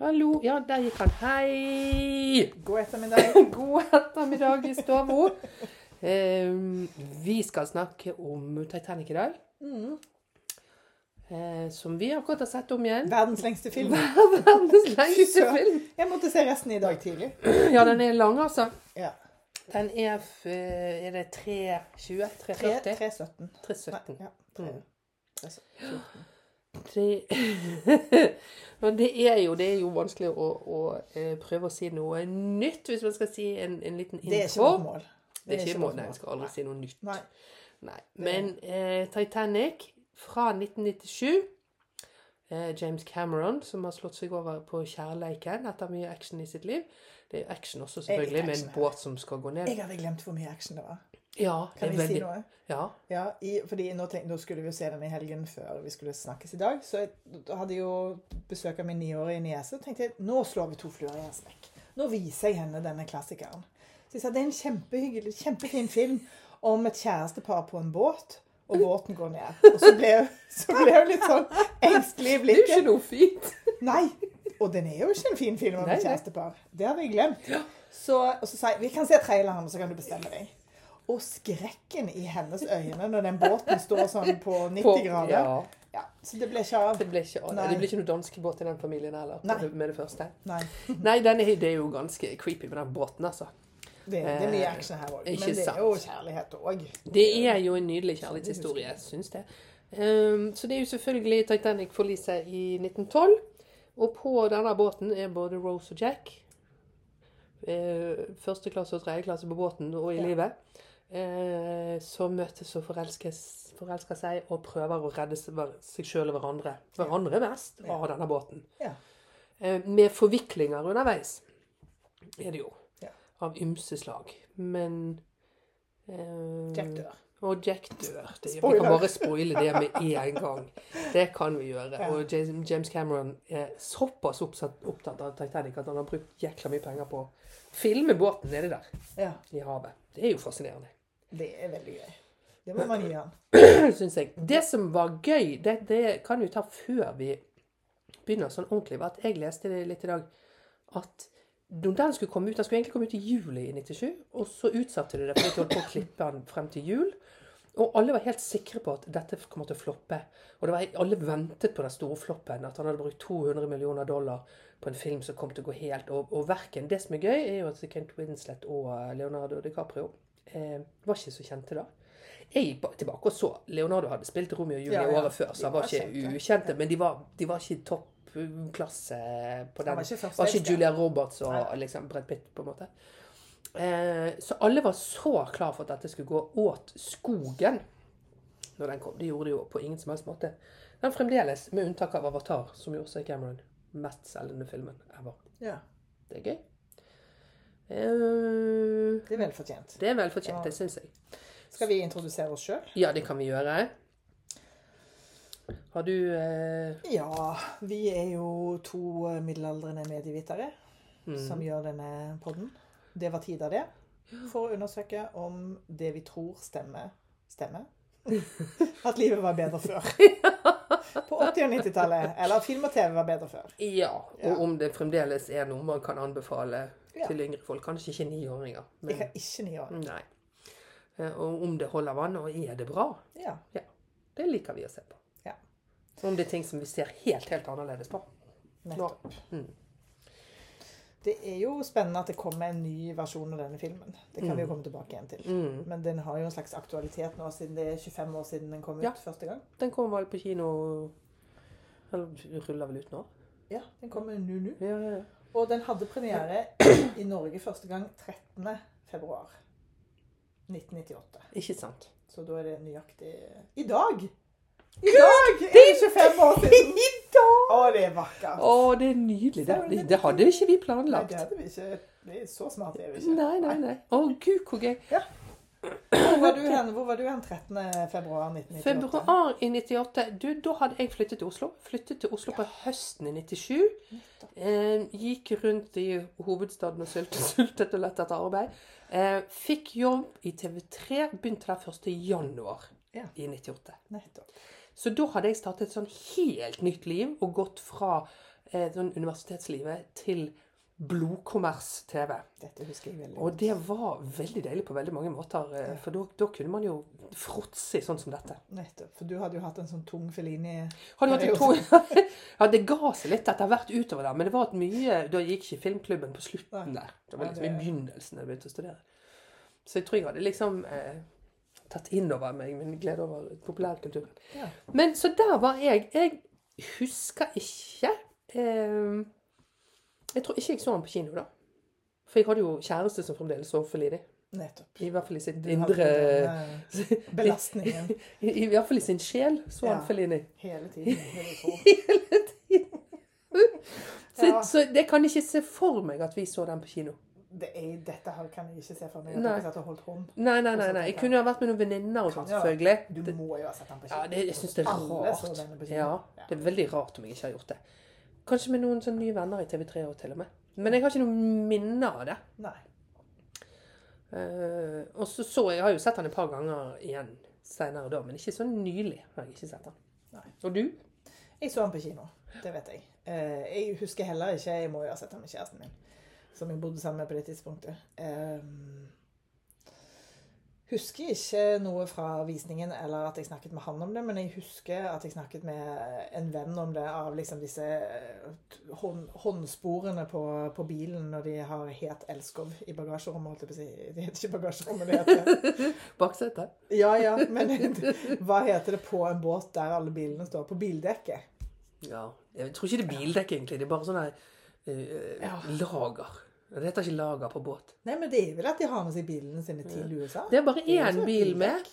Hallo. Ja, der gikk han. Hei! God ettermiddag. God ettermiddag i stua. Eh, vi skal snakke om Titanic i dag. Mm. Eh, som vi akkurat har sett om igjen. Verdens lengste film. Verdens lengste film. Jeg måtte se resten i dag tidlig. Ja, den er lang, altså. Ja. Den er eh, Er det 320? 340? 317. 317. Ja, 3, 317. Det, og det er jo, det er jo vanskelig å, å eh, prøve å si noe nytt, hvis man skal si en, en liten intro. Det er ikke vårt mål. Det er ikke mål. Nei, jeg skal aldri si noe nytt. Nei. Nei. Men eh, Titanic fra 1997 eh, James Cameron, som har slått seg over på kjærleiken etter mye action i sitt liv. Det er action også, selvfølgelig, med en action, båt som skal gå ned. Jeg hadde glemt hvor mye action det var. Ja, Kan er veldig... si noe? Ja. Ja, i, fordi nå, tenk, nå skulle vi jo se den i helgen før vi skulle snakkes i dag. Så jeg hadde jo besøk av min niårige niese. og tenkte jeg nå slår vi to fluer i en smekk. Nå viser jeg henne denne klassikeren. Så jeg sa det er en kjempehyggelig, kjempefin film om et kjærestepar på en båt, og båten går ned. Og så ble, så ble hun litt sånn engstelig i blikket. Det er jo ikke noe fint. Nei. Og den er jo ikke en fin film om et kjærestepar. Det hadde jeg glemt. Så, og så sa jeg vi kan se traileren, så kan du bestemme deg. Og skrekken i hennes øyne når den båten står sånn på 90 På- grader. Ja. Ja, så det ble ikke av. Det ble ikke, det ble ikke noe danskebåt i den familien heller, Nei. med det- første. Nei, Nei, den er, det er jo ganske creepy med den båten, altså. det, det er mye action her òg. Eh, Men det er jo kjærlighet òg. Det er jo en nydelig kjærlighetshistorie, jeg syns det. Um, så det er jo selvfølgelig Titanic-forliset i 1912. Og på denne båten er både Rose og Jack. Eh, første klasse og tredjeklasse på båten og i Ja. livet. Eh, som møtes og forelsker seg og prøver å redde seg, sjøl og hverandre. Hverandre mest av denne båten. Ja. Eh, med forviklinger underveis er det jo. Ja. Av ymse slag. Men eh, Jack dør. Og Jack dør. Det, vi kan bare spoile det med en gang. Det kan vi gjøre. Og James Cameron er såpass opptatt av Titanic at han har brukt jækla mye penger på å filme båten nedi der Ja, i havet. Det er jo fascinerende. Det er veldig gøy. Det må man gi han. Syns jeg. Det som var gøy, det, det kan vi ta før vi begynner sånn ordentlig, var at jeg leste det litt i dag, at den skulle komme ut, den skulle egentlig komme ut i juli i 97, og så utsatte de det fordi de holdt på å klippe den frem til jul. Og alle var helt sikre på at dette kommer til å floppe. Og var, alle ventet på den store floppen, at han hadde brukt 200 millioner dollar på en film som kom til å gå helt. Og, og verken Det som er gøy, er jo at Kent Winslet og Leonardo DiCaprio eh, var ikke så kjente da. Jeg gikk tilbake og så. Leonardo hadde spilt Romeo og Julie Ja, ja. året før, så han var ikke kjente. ukjente. Men de var, de var ikke toppklasse på den. var ikke første var ikke. Julia Roberts og Nei. liksom Brett Pitt, på en måte. Eh, så alle var så klar for at dette skulle gå åt skogen når den kom. Det gjorde det jo på ingen som helst måte. Men fremdeles, med unntak av Avatar, som jo også er Cameron, mestselgende filmen ever. Ja, Det er gøy. Eh, Det er velfortjent. det er velfortjent, det syns jeg. Skal vi introdusere oss sjøl? Ja, det kan vi gjøre. Har du eh, Ja, vi er jo to middelaldrende medievitere Mm. som gjør denne podden. Det var tid av det. For å undersøke om det vi tror stemmer, stemmer. At livet var bedre før. På 80- og 90-tallet. Eller at film og TV var bedre før. Ja, og Ja. om det fremdeles er noe man kan anbefale Ja. til yngre folk. Kanskje ikke niåringer. Jeg Men, ikke niåringer. nei. Eh, Og om det holder vann, og er det bra? Ja. Det liker vi å se på. Ja. Om det er ting som vi ser helt, helt annerledes på. Nettopp. Mm. Det er jo spennende at det kommer en ny versjon av denne filmen. Det kan vi jo komme tilbake igjen til. Mm. Men den har jo en slags aktualitet nå, siden det er 25 år siden den kom ut Ja. første gang. Den kommer vel på kino Eller ruller vel ut nå? Ja, den kommer nå nå. Ja, ja, ja. Og den hadde premiere i Norge første gang 13. februar 1998. Ikke sant? Så da er det nøyaktig I dag! I dag er det 25 år siden! I dag! Å, det er vakkert. Å, det er nydelig. Det, det, det hadde ikke vi Nei, planlagt. det hadde vi ikke. Det er så smart er vi ikke. Nei, nei, nei. Å, gud, hvor gøy. Hvor var du hen, Hvor var du hen 13. februar 1998? Februar i 98 du, Da hadde jeg flyttet til Oslo. Flyttet til Oslo på høsten i 97. Eh, gikk rundt i hovedstaden og sultet, og lette etter arbeid. Eh, fikk jobb i TV3. Begynte der 1. januar Ja. i 98. Nettopp. Så da hadde jeg startet et sånn helt nytt liv og gått fra eh, sånn universitetslivet til blodkommers-TV. Dette husker jeg veldig Og det var veldig deilig på veldig mange måter. eh, For da, da kunne man jo fråtse i sånn som dette. Nettopp. For du hadde jo hatt en sånn tung Felini Hadde hatt en tung... ja, det ga seg litt etter hvert utover der, men det var et mye Da gikk ikke filmklubben på slutten der. Det var liksom i begynnelsen jeg begynte å studere. Så jeg tror jeg hadde liksom eh, tatt inn over meg min glede over populærkulturen. Ja. Men så der var jeg. Jeg husker ikke eh, Jeg tror ikke jeg så han på kino, da. For jeg hadde jo kjæreste som fremdeles så Fellini. Nettopp. I hvert fall i sitt indre belastningen I, I hvert fall i sin sjel så han Ja. Fellini. hele tiden. Hele tiden. Så, Ja. så det kan ikke se for meg at vi så den på kino. Det er, dette her kan jeg ikke se for meg. Nei. Nei, nei, nei. nei. Jeg kunne jo ha vært med noen venninner og sånn, selvfølgelig. Du må jo ha sett den på Ja, kino. det, jeg syns det er rart. Ja, Ja. det er veldig rart om jeg ikke har gjort det. Kanskje med noen sånne nye venner i TV3 og til og med. Men jeg har ikke noen minner av det. Nei. Uh, og så så jeg, har jo sett han et par ganger igjen senere da, men ikke så nylig har jeg ikke sett han. Nei. Og du? Jeg så han på kino. Det vet jeg. Uh, Jeg husker heller ikke Jeg må jo ha sett han med kjæresten min, som jeg bodde sammen med på det tidspunktet. Eh, Husker ikke noe fra visningen eller at jeg snakket med han om det, men jeg husker at jeg snakket med en venn om det av liksom disse eh, hånd, håndsporene på, på bilen når de har het elskov i bagasjerommet. holdt jeg på å si. Det heter ikke bagasjerommet, det heter Baksetet? Ja, ja, men hva heter det på en båt der alle bilene står? På bildekket? Ja. Jeg tror ikke det er bildekk, egentlig. Det er bare sånn her eh, Ja. lager. Det heter ikke lager på båt. Nei, men det er vel at de har med seg bilene sine til USA? Det er bare er én bil med.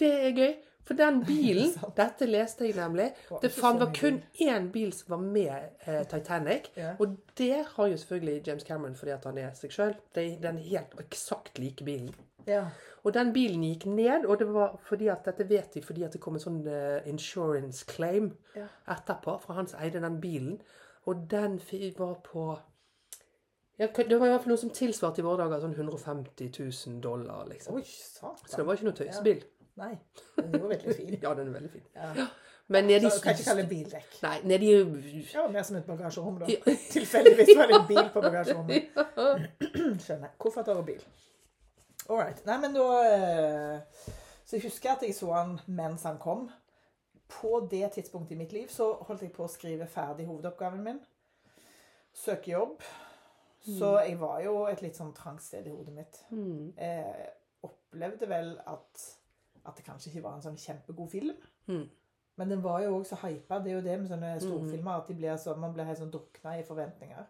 Det er gøy. For den bilen, dette leste jeg nemlig, det var kun én bil som var med eh, Titanic. Ja. Og det har jo selvfølgelig James Cameron fordi at han er seg sjøl. Den helt eksakt like bilen. Ja. Og den bilen gikk ned, og det var fordi at dette vet de fordi at det kom en sånn uh, insurance claim Ja. etterpå, for han som eide den bilen. Og den var på ja, Det var i hvert fall noe som tilsvarte i våre dager sånn 150 000 dollar, liksom. Oi, Så det var ikke noe tøysebil. Nei, den var veldig fin. Ja, den er veldig fin. Ja. Men nedi Så kan ikke kalle det bildekk. Nei, nedi Ja, mer som et bagasjerom, da. Ja. Tilfeldigvis var det en bil på bagasjerommet. Skjønner. Koffert og bil. All right. Nei, men da eh, Så jeg husker at jeg så han mens han kom. På det tidspunktet i mitt liv så holdt jeg på å skrive ferdig hovedoppgaven min. Søke jobb. Så jeg var jo et litt sånn trangt sted i hodet mitt. jeg Eh, opplevde vel at, at det kanskje ikke var en sånn kjempegod film. Mm. Men den var jo også så hypa. Det er jo det med sånne storfilmer at blir så, man blir helt sånn drukna i forventninger.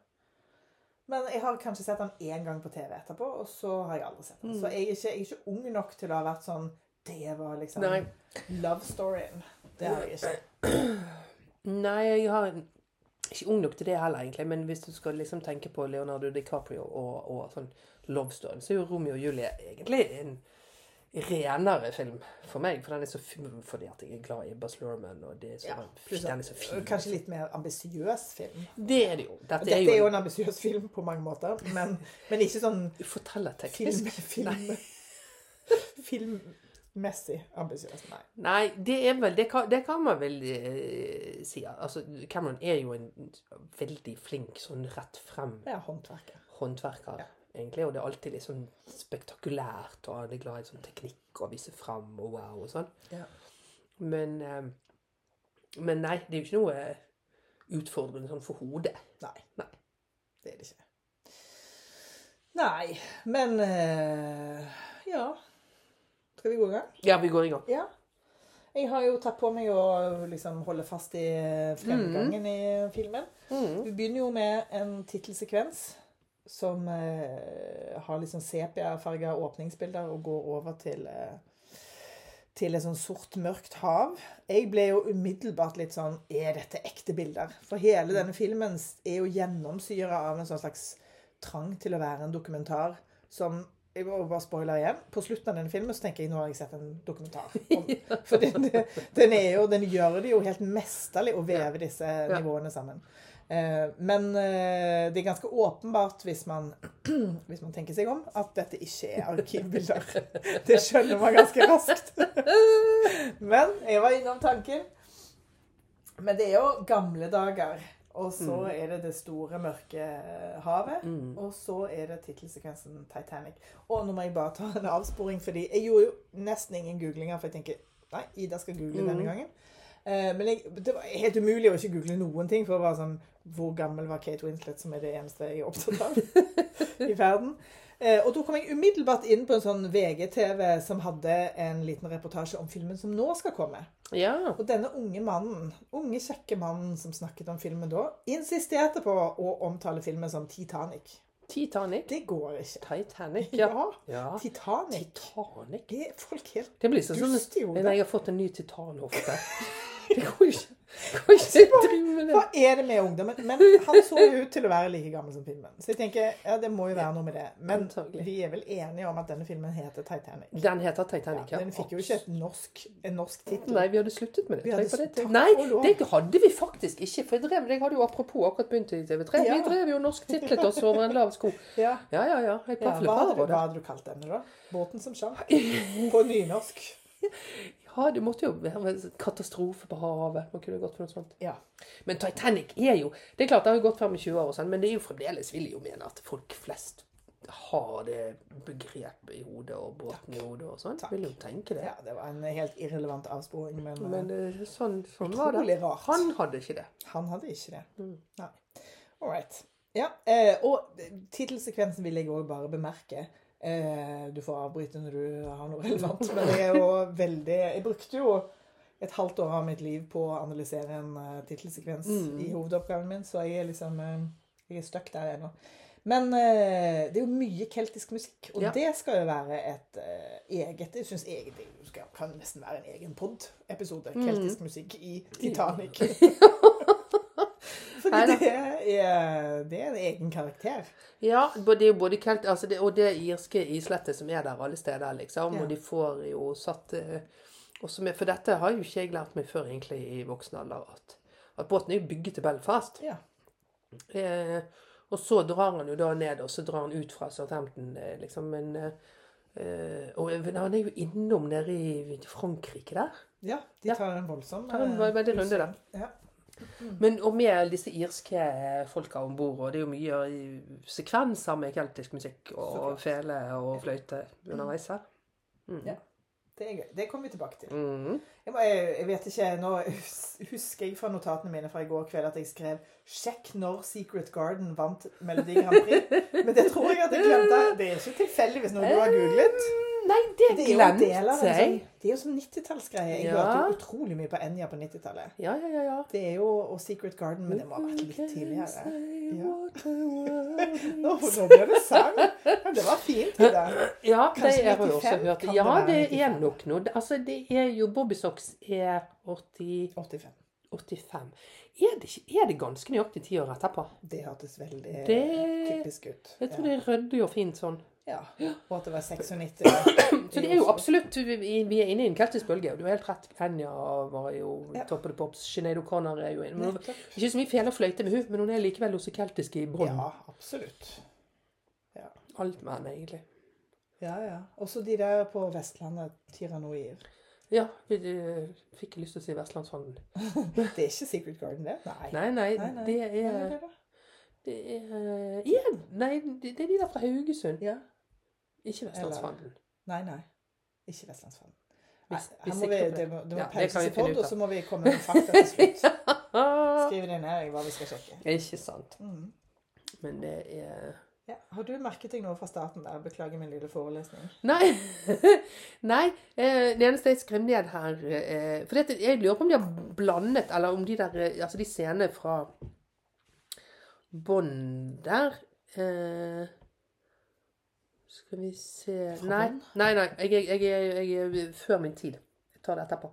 Men jeg har kanskje sett den én gang på TV etterpå, og så har jeg aldri sett den. Så jeg er, ikke, jeg er ikke ung nok til å ha vært sånn Det var liksom Nei. love storyen. Det har jeg ikke. Nei, jeg har ikke ung nok til det heller, egentlig. Men hvis du skal liksom tenke på Leonardo DiCaprio og, og sånn Love Story, så er jo Romeo og Julie egentlig en renere film for meg. For den er så fin, fordi at jeg er glad i Buzz Lorman, og det er så, Ja, pluss den er så fin. Kanskje litt mer ambisiøs film. Det er det jo. Dette, Dette er jo, en ambisiøs film på mange måter, men, men ikke sånn Fortellerteknisk. Film, film, film, filmmessig ambisiøs. Nei. Nei, det er vel Det kan, det kan man vel eh, si. Altså, Cameron er jo en veldig flink sånn rett frem Det er håndverker. håndverker, Ja. egentlig. Og det er alltid litt sånn spektakulært, og han er glad i sånn teknikk og vise frem og wow og sånn. Ja. Men, eh, men nei, det er jo ikke noe eh, utfordrende sånn for hodet. Nei. Nei. Det er det ikke. Nei, men eh, Ja. Skal vi gå i gang? Ja, vi går i gang. Ja. Jeg har jo tatt på meg å liksom holde fast i fremgangen i filmen. Mm. Vi begynner jo med en tittelsekvens som eh, har liksom sepiafarga åpningsbilder og går over til eh, til et sånn sort, mørkt hav. Jeg ble jo umiddelbart litt sånn Er dette ekte bilder? For hele denne filmen er jo gjennomsyra av en sånn slags trang til å være en dokumentar som jeg må bare spoiler igjen. På slutten av denne filmen så tenker jeg nå har jeg sett en dokumentar. Om, For den, den, jo, den gjør det jo helt mesterlig å veve disse nivåene sammen. Eh, Men eh, det er ganske åpenbart, hvis man, hvis man tenker seg om, at dette ikke er arkivbilder. Det skjønner man ganske raskt. Men jeg var innom tanken. Men det er jo gamle dager Og så Mm. er det det store, mørke havet. Mm. Og så er det tittelsekvensen Titanic. Og nå må jeg bare ta en avsporing, fordi jeg gjorde jo nesten ingen googlinger, for jeg tenker nei, Ida skal google denne Mm. gangen. Eh, men jeg, det var helt umulig å ikke google noen ting, for å være sånn Hvor gammel var Kate Winslet, som er det eneste jeg er opptatt av i verden? Eh, og da kom jeg umiddelbart inn på en sånn VGTV som hadde en liten reportasje om filmen som nå skal komme. Ja. Og denne unge mannen, unge, kjekke mannen som snakket om filmen da, insisterte på å omtale filmen som Titanic. Titanic. Det går ikke. Titanic, Ja, ja. ja. Titanic. Titanic. Det er folk helt Det blir sånn dust som når jeg har fått en ny titanhofte. Det går jo ikke. Hva er det med ungdommen? Men han så jo ut til å være like gammel som filmen. Så jeg tenker, ja, det må jo være noe med det. Men vi er vel enige om at denne filmen heter Titanic. Den heter Titanic, ja. den fikk jo ikke et norsk, en norsk tittel. Nei, vi hadde sluttet med det. Det. takk Nei, det hadde vi faktisk ikke. For jeg, drev, jeg hadde jo apropos akkurat begynt i TV3. Ja. Vi drev jo norsktitlet oss over en lav sko. Ja. Ja, ja, ja. Jeg Ja, hva, hadde du, hva hadde du kalt denne, da? Båten som sjang? På nynorsk. Ja, det måtte jo være en katastrofe på havet. Man kunne gått for noe sånt. Ja. Men Titanic er jo Det er klart, det har jo gått 25 år, og sånn, men det er jo fremdeles vil jeg jo mene at folk flest har det begrepet i hodet og båten i hodet og sånn. Takk. Vil jo tenke det. ja, det var en helt irrelevant avsporing, men, Men eh, eh, sånn, sånn var det. rart. Han hadde ikke det. Han hadde ikke det. Mm. Nei. All right. Ja, eh, og tittelsekvensen vil jeg òg bare bemerke. Eh, du får avbryte når du har noe relevant, men det er jo veldig Jeg brukte jo et halvt år av mitt liv på å analysere en uh, tittelsekvens Mm. i hovedoppgaven min, så jeg er liksom uh, Jeg er stuck der ennå. Men uh, det er jo mye keltisk musikk, og Ja. det skal jo være et eget Jeg syns egentlig det kan nesten være en egen pod-episode. Mm. Keltisk musikk i Titanic. Fordi det er, det er en egen karakter. Ja, det er jo både altså det, og det irske islettet som er der alle steder, liksom. Ja. Og de får jo satt eh, med, For dette har jo ikke jeg lært meg før egentlig i voksen alder, at, at båten er jo bygget til Belfast. Ja. Eh, og så drar han jo da ned, og så drar han ut fra Southampton, eh, liksom. Men eh, eh, Og han er jo innom nede i Frankrike der. ja, de tar en voldsom Tar en veldig runde der. Ja. Men, og med disse irske folka om bord, og det er jo mye i- sekvenser med keltisk musikk og fele og fløyte underveis her. Mm. Ja. Det. Det kommer vi tilbake til. Mm. Jeg, må, jeg, jeg vet ikke, Nå husker jeg fra notatene mine fra i går kveld at jeg skrev 'Sjekk når Secret Garden vant Melodi Grand Prix'. Men det tror jeg at jeg glemte. Det er ikke tilfeldig hvis noe du har googlet. Nei, det, Det er jo en glemte del av en sånn, det er jo sånn 90-tallsgreie. Jeg Ja. hørte jo utrolig mye på Enja på 90-tallet. Ja, ja, ja. ja. Det er jo og Secret Garden, men det må ha vært litt tidligere. Ja. Nå, nå ble det sang. Men det var fint. det der. Ja, det har jeg også hørt. Ja, det er nok noe. Altså, det er jo Bobby Socks er 80, 85. 85. Er det, er det ganske nøyaktig ti år etterpå? Det hørtes veldig Det- typisk ut. Jeg tror ja. det er ryddig og fint sånn. Ja. Og at det var 96. Så det er jo absolutt Vi vi er inne i en keltisk bølge, og du har helt rett. Kenya var jo Ja. top of the pops. Sinead O'Connor er jo inne. Hun- Ikke så mye fele fløyte med henne, men hun er likevel også keltisk i bånn. Ja, absolutt. Alt med henne, egentlig. Ja, ja. Også de der på Vestlandet, Tiranoir. Ja, vi eh, fikk lyst til å si Vestlandshallen. Det er ikke Secret Garden, det? Nei. Nei, nei, Nei, nei. det er er det da? Det er Igjen! Nei, det det er de der fra Haugesund. Ja. Ikke Vestlandsfanden. Nei, nei. Ikke Vestlandsfanden. Nei, vi her må vi, det må, det må Ja, pauses i finne og så må vi komme med fakta til slutt. Skrive det ned hva vi skal sjekke. ikke sant. Mm. Men det er Ja. Har du merket deg noe fra starten der? Beklager min lille forelesning. Nei. Nei. eh, Det eneste jeg skrev ned her eh, For jeg lurer på om de har blandet, eller om de der eh, Altså de scenene fra bånd der eh, Skal vi se Nei, nei, nei. Jeg, jeg, jeg, jeg er før min tid. Jeg tar det etterpå.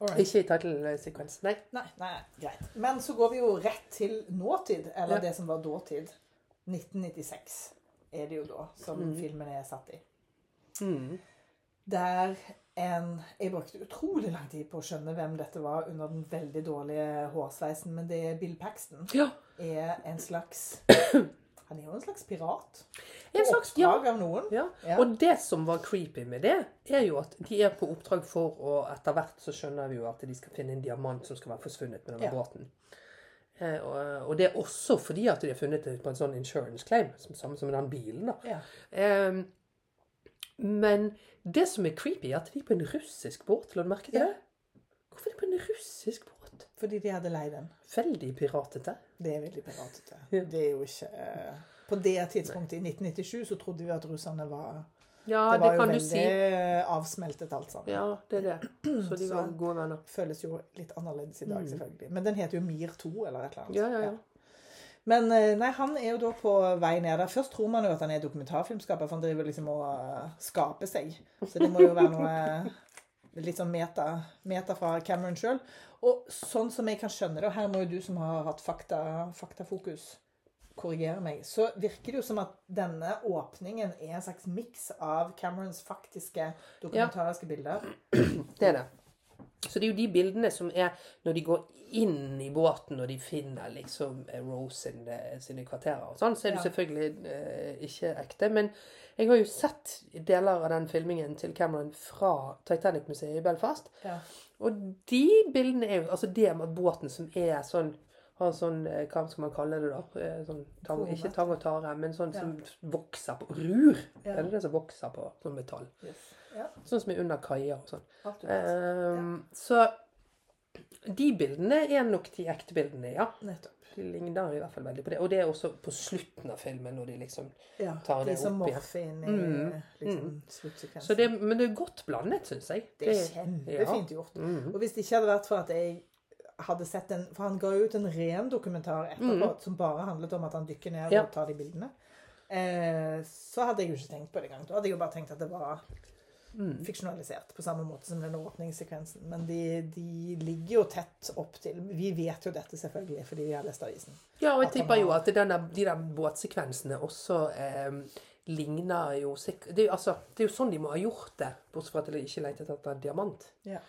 Alright. Ikke i title-sekvens. Nei. Nei, nei, greit. Men så går vi jo rett til nåtid, eller Ja. det som var dåtid. 1996 er det jo da som Mm. filmen er satt i. Mm. Der en Jeg brukte utrolig lang tid på å skjønne hvem dette var under den veldig dårlige hårsveisen, men det er Bill Paxton. Ja. Er en slags Han er jo en slags pirat. På slags, ja. oppdrag av noen. Ja. Ja. Og det som var creepy med det, er jo at de er på oppdrag for å Etter hvert så skjønner vi jo at de skal finne en diamant som skal være forsvunnet med denne Ja. båten. Eh, og, og det er også fordi at de har funnet det på en sånn insurance claim, som, samme som den bilen. da. Ja. Eh, men det som er creepy, er at de er på en russisk båt. La du merke til Ja. det? Hvorfor er de på en russisk båt? Fordi de hadde leid den. Veldig piratete. Det er veldig piratete. Det er jo ikke eh, På det tidspunktet, i 1997, så trodde vi at russerne var Ja, Det det, var jo kan du veldig si. avsmeltet alt sammen. Ja, det er det. Så de var Så- gode venner. Føles jo litt annerledes i dag, selvfølgelig. Men den heter jo Mir 2, eller et eller annet. Mm. Ja, ja, ja. Men eh, nei, han er jo da på vei ned der. Først tror man jo at han er dokumentarfilmskaper, for han driver liksom og eh, skaper seg. Så det må jo være noe eh, litt sånn meta, meta fra Cameron sjøl. Og sånn som jeg kan skjønne det, og her må jo du som har hatt fakta, faktafokus, korrigere meg, så virker det jo som at denne åpningen er en slags miks av Camerons faktiske dokumentariske bilder. Det er det. Så det er jo de bildene som er når de går inn i båten og de finner liksom Rose sine, sine kvarterer og sånn, så er det Ja. selvfølgelig eh, ikke ekte. Men jeg har jo sett deler av den filmingen til Cameron fra Titanic-museet i Belfast. Ja. Og de bildene er jo Altså det med båten som er sånn har sånn, eh, Hva skal man kalle det, da? Eh, Sånn, tang, ikke tang og tare, men sånn Ja. som vokser på Rur! Ja. Er det det som vokser på sånn metall? Yes. Ja, Sånn som er under kaia og sånn. Um, Så de bildene er nok de ekte bildene, ja. Nettopp. De ligner i hvert fall veldig på det. Og det er også på slutten av filmen, når de liksom Ja, tar de det som opp igjen. morfer inn i Mm, liksom, sluttsekvensen. så det, Men det er godt blandet, syns jeg. Det er kjempefint gjort. Mm. Og hvis det ikke hadde vært for at jeg hadde sett en For han ga ut en ren dokumentar etterpå som bare handlet om at han dykker ned Mm. Ja. og tar de bildene. Eh, så hadde jeg jo ikke tenkt på det engang. Da hadde jeg jo bare tenkt at det var Mm. fiksjonalisert på samme måte som denne åpningssekvensen. Men de, de ligger jo tett opp til Vi vet jo dette selvfølgelig fordi vi har lest avisen. Ja, og jeg tipper jo at denne, de der båtsekvensene også eh, ligner jo det, er altså, det er jo sånn de må ha gjort det, bortsett fra at de ikke lette etter en diamant. Ja.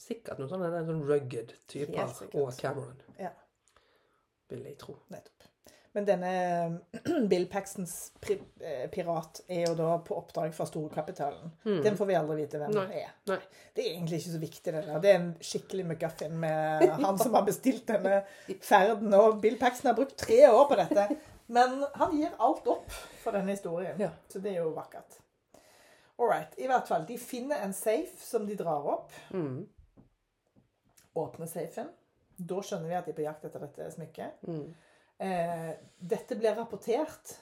Sikkert noen sånne sånn rugged typer. Og Cameron, ja. vil jeg tro. Nettopp. Men denne Bill Paxtons eh, pirat er jo da på oppdrag fra storkapitalen. Den får vi aldri vite hvem Mm. Nei. er. Nei. Det er egentlig ikke så viktig, det der. Det er en skikkelig McGuffin med han som har bestilt denne ferden. Og Bill Paxton har brukt tre år på dette. Men han gir alt opp for denne historien. Ja. Så det er jo vakkert. All right. I hvert fall. De finner en safe som de drar opp. Mm. Åpner safen. Da skjønner vi at de er på jakt etter dette smykket. Mm. Eh, dette blir rapportert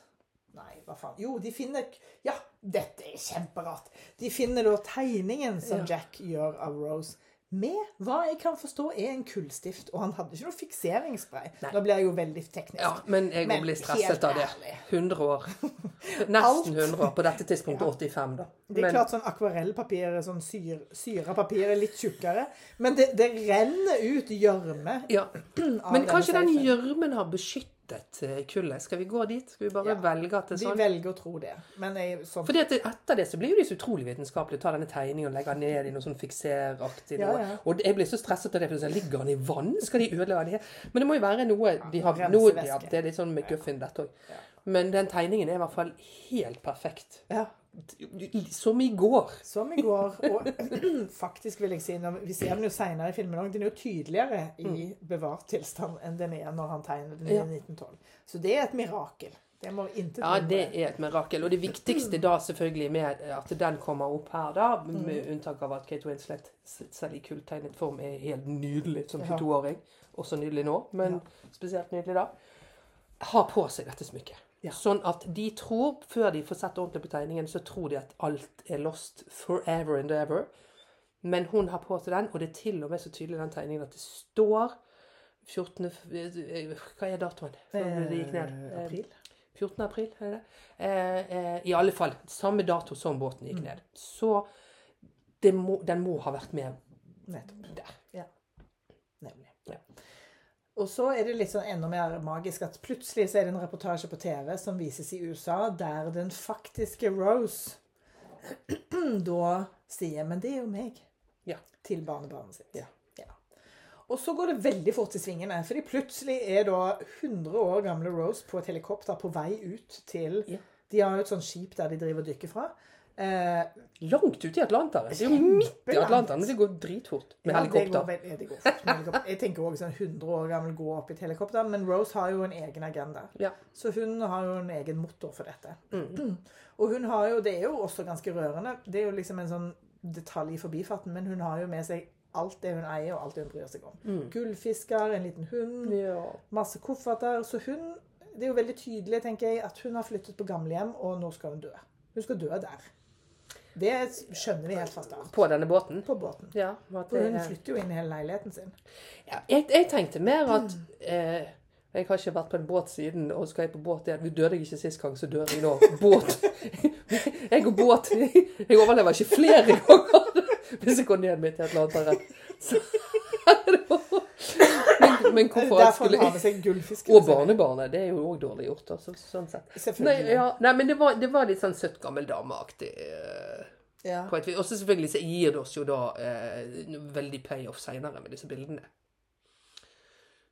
Nei, hva faen. Jo, de finner Ja, dette er kjemperart. De finner da tegningen som Ja. Jack gjør av Rose. Med hva jeg kan forstå er en kullstift. Og han hadde ikke noe fikseringsspray. Nei. Nå blir jeg jo veldig teknisk. Ja, men jeg Men blir stresset av det. 100 år. Nesten 100 år. På dette tidspunktet 85, da. Det er klart sånn akvarellpapir, sånn syr, syra papir er litt tjukkere. Men det, det renner ut gjørme ja. Men kanskje den gjørmen har beskyttet eh, kulde. Skal vi gå dit? Skal vi bare Ja. velge at det er sånn? Vi sånn? velger å tro det. Men jeg, sånn, Fordi at etter det så blir jo de så utrolig vitenskapelige. Ta denne tegningen og legge den ned i noe sånn fikseraktig Ja, ja. Og jeg blir så stresset av det, for så ligger den i vann? Skal de ødelegge det? Men det må jo være noe de har noe, Det er litt sånn McGuffin, dette òg. Men den tegningen er i hvert fall helt perfekt. ja. Som i går. Som i går. Og faktisk vil jeg si, vi ser den jo senere i filmen òg, den er jo tydeligere i bevart tilstand enn den er når han tegner den Mm. Ja. i 1912. Så det er et mirakel. Det må intet Ja, det er et mirakel. Og det viktigste da selvfølgelig med at den kommer opp her, da, Mm. med unntak av at Kate Winslet selv i kulltegnet form er helt nydelig som 22-åring. Også nydelig nå, men spesielt nydelig da. Har på seg dette smykket. Ja. Sånn at de tror, før de får sett ordentlig på tegningen, så tror de at alt er lost forever and ever. Men hun har på seg den, og det er til og med så tydelig i den tegningen at det står 14. eh, Hva er datoen? Før det gikk ned? Eh, april. 14. april, er det? Eh, eh, I alle fall samme dato som båten Mm. gikk ned. Så må, den må ha vært med Nettopp. der. Og så er det litt sånn enda mer magisk at plutselig så er det en reportasje på TV som vises i USA, der den faktiske Rose da sier Men det er jo meg. Ja. Til barnebarnet sitt. Ja. Ja. Og så går det veldig fort i svingene. fordi plutselig er da 100 år gamle Rose på et helikopter på vei ut til. De har jo et sånt skip der de driver og dykker fra. Eh, Langt ute i Atlanteren. Det er jo midt i Atlanteren, men det går dritfort med ja, det går helikopter. det går fort med helikopter. Jeg tenker også sånn 100 år gammel gå opp i et helikopter, men Rose har jo en egen agenda. Ja. Så hun har jo en egen motor for dette. Mm. Og hun har jo, det er jo også ganske rørende, det er jo liksom en sånn detalj i forbifarten, men hun har jo med seg alt det hun eier og alt det hun bryr seg om. Mm. Gullfisker, en liten hund, Ja. masse kofferter. Så hun, det er jo veldig tydelig, tenker jeg, at hun har flyttet på gamlehjem, og nå skal hun dø. Hun skal dø der. Det skjønner vi helt fast av. På denne båten. På båten. Ja. For hun er- flytter jo inn i hele leiligheten sin. Ja, jeg, jeg tenkte mer at eh, Jeg har ikke vært på en båt siden, og skal jeg på båt igjen? Vi døde ikke sist gang, så dør jeg nå. Båt. Jeg og båt Jeg overlever ikke flere ganger hvis jeg går ned midt i et eller annet. men Det hvorfor skulle har jeg seg gullfiskene Og barnebarnet. Det er jo òg dårlig gjort. Altså, sånn sett. Nei, ja, nei, men det var, det var litt sånn søtt gammel dameaktig. eh, Ja. Og så selvfølgelig så gir det oss jo da eh, veldig payoff seinere med disse bildene.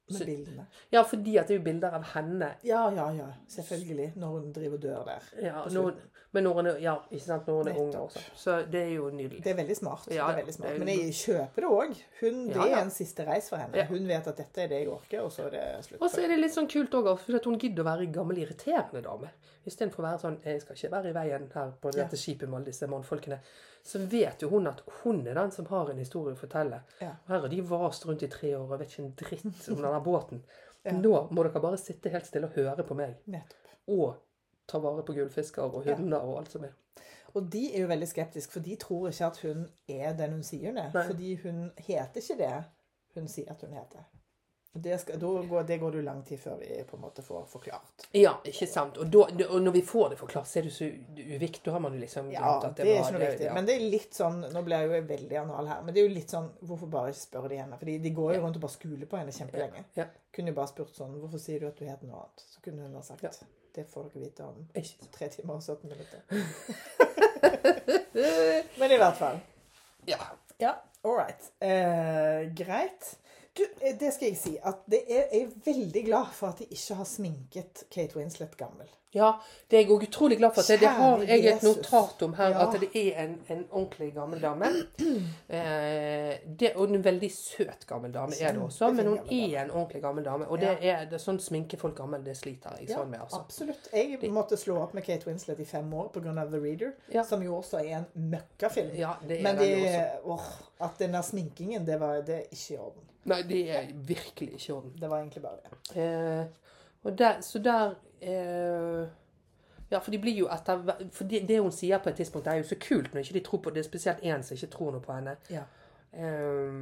Med bildene. Ja, fordi at det er jo bilder av henne. Ja, ja, ja. Selvfølgelig. Når hun driver og dør der. Ja, når, men når hun ja, ikke sant, når hun er ung også. Så det er jo nydelig. Det er veldig smart. Ja, det er veldig smart. Men jeg kjøper det òg. Det er en siste reis for henne. Hun vet at dette er det jeg orker, og så er det slutt. Og så er det litt sånn kult òg, for hun gidder å være gammel, irriterende dame. Istedenfor å være sånn 'Jeg skal ikke være i veien her på Ja. dette skipet med alle disse mannfolkene'. Så vet jo hun at hun er den som har en historie å fortelle. Ja. Her har de vast rundt i tre år og vet ikke en dritt om denne båten. Ja. Nå må dere bare sitte helt stille og høre på meg. Nettopp. Og ta vare på gullfisker og Ja. og alt som er. Og de er jo veldig skeptiske, for de tror ikke at hun er den hun sier hun er. Nei. Fordi hun heter ikke det hun sier at hun heter. Det, skal, går, det går du lang tid før vi på en måte får forklart. Ja, ikke sant. Og, da, og når vi får det forklart, så er det så uviktig. Da har man jo liksom Ja, glemt at det, det, er var ikke noe viktig. ja. Men det er litt sånn Nå blir jeg jo veldig anal her, men det er jo litt sånn Hvorfor bare spørre de henne? Fordi de går jo rundt og bare skuler på henne kjempelenge. Ja. Kunne jo bare spurt sånn Hvorfor sier du at du heter noe annet? Så kunne hun ha sagt Ja. Det får dere vite om Ikke tre timer og 17 minutter. men i hvert fall. Ja. Ja, all right. Eh, greit. Du, eh, det skal jeg si. At det er, jeg er veldig glad for at de ikke har sminket Kate Winslet gammel. ja, det er jeg òg utrolig glad for. at Det, det har jeg et notat om her, Ja. at det er en, en ordentlig gammel dame. Eh, det, og en veldig søt gammel dame er det også, men hun er en ordentlig gammel dame. Og det er, det er sånn sminke folk gammel, det sliter jeg sånn med, altså. absolutt. Jeg måtte slå opp med Kate Winslet i fem år pga. The Reader, Ja. som jo også er en møkkafilm. Ja, det er Men det, også. åh, at denne sminkingen, det var det er ikke i orden. Nei, det er virkelig ikke i orden. Det var egentlig bare det. Eh, der, så der eh, Ja, for de blir jo etter For det, det hun sier på et tidspunkt, er jo så kult når ikke de tror på det. er Spesielt én som ikke tror noe på henne. Ja. Eh,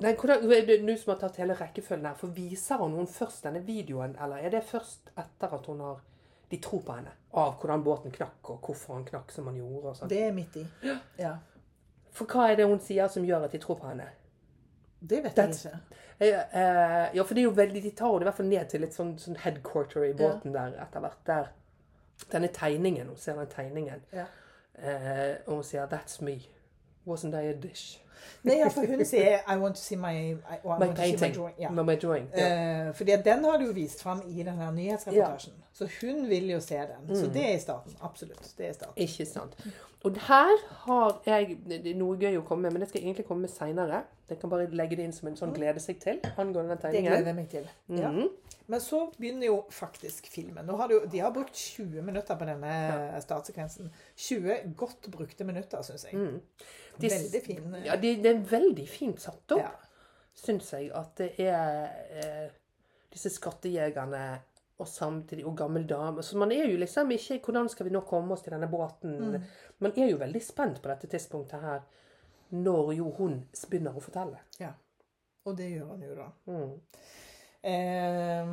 nei, hvordan, det du som har tatt hele rekkefølgen her. For viser hun hun først denne videoen, eller er det først etter at hun har de tror på henne? Av hvordan båten knakk, og hvorfor han knakk som han gjorde. og sånn. Det er midt i. Ja. For hva er det hun sier som gjør at de tror på henne? Det vet jeg ikke. Eh, ja, for det er jo veldig, de tar det i hvert fall ned til et sånn, sånn headquarter i båten der etter hvert. Der denne tegningen, hun ser den tegningen, Ja. eh, og hun sier 'That's me'. Wasn't I a dish? Nei, ja, for hun sier I want to see my, I, I My want to see my drawing. Ja. My drawing. Ja. Uh, fordi den har du jo vist fram i den her nyhetsreportasjen. Så hun vil jo se den. Så Mm. det er i starten. Absolutt. Det er i starten. Ikke sant. Og her har jeg noe gøy å komme med, men det skal jeg egentlig komme med seinere. Jeg kan bare legge det inn som en sånn glede seg til angående den Det gleder jeg meg til. Ja. Mhm. Men så begynner jo faktisk filmen. Nå har du, de har brukt 20 minutter på denne Ja. startsekvensen. 20 godt brukte minutter, syns jeg. Mm. De- Veldig fin. Ja, Ja, det, det er veldig fint satt opp. ja. syns jeg at det er eh, disse skattejegerne og samtidig og gammel dame. Så man er jo liksom ikke Hvordan skal vi nå komme oss til denne båten? Mm. Man er jo veldig spent på dette tidspunktet her, når jo hun begynner å fortelle. ja. Og det gjør han jo da. Mm. Eh,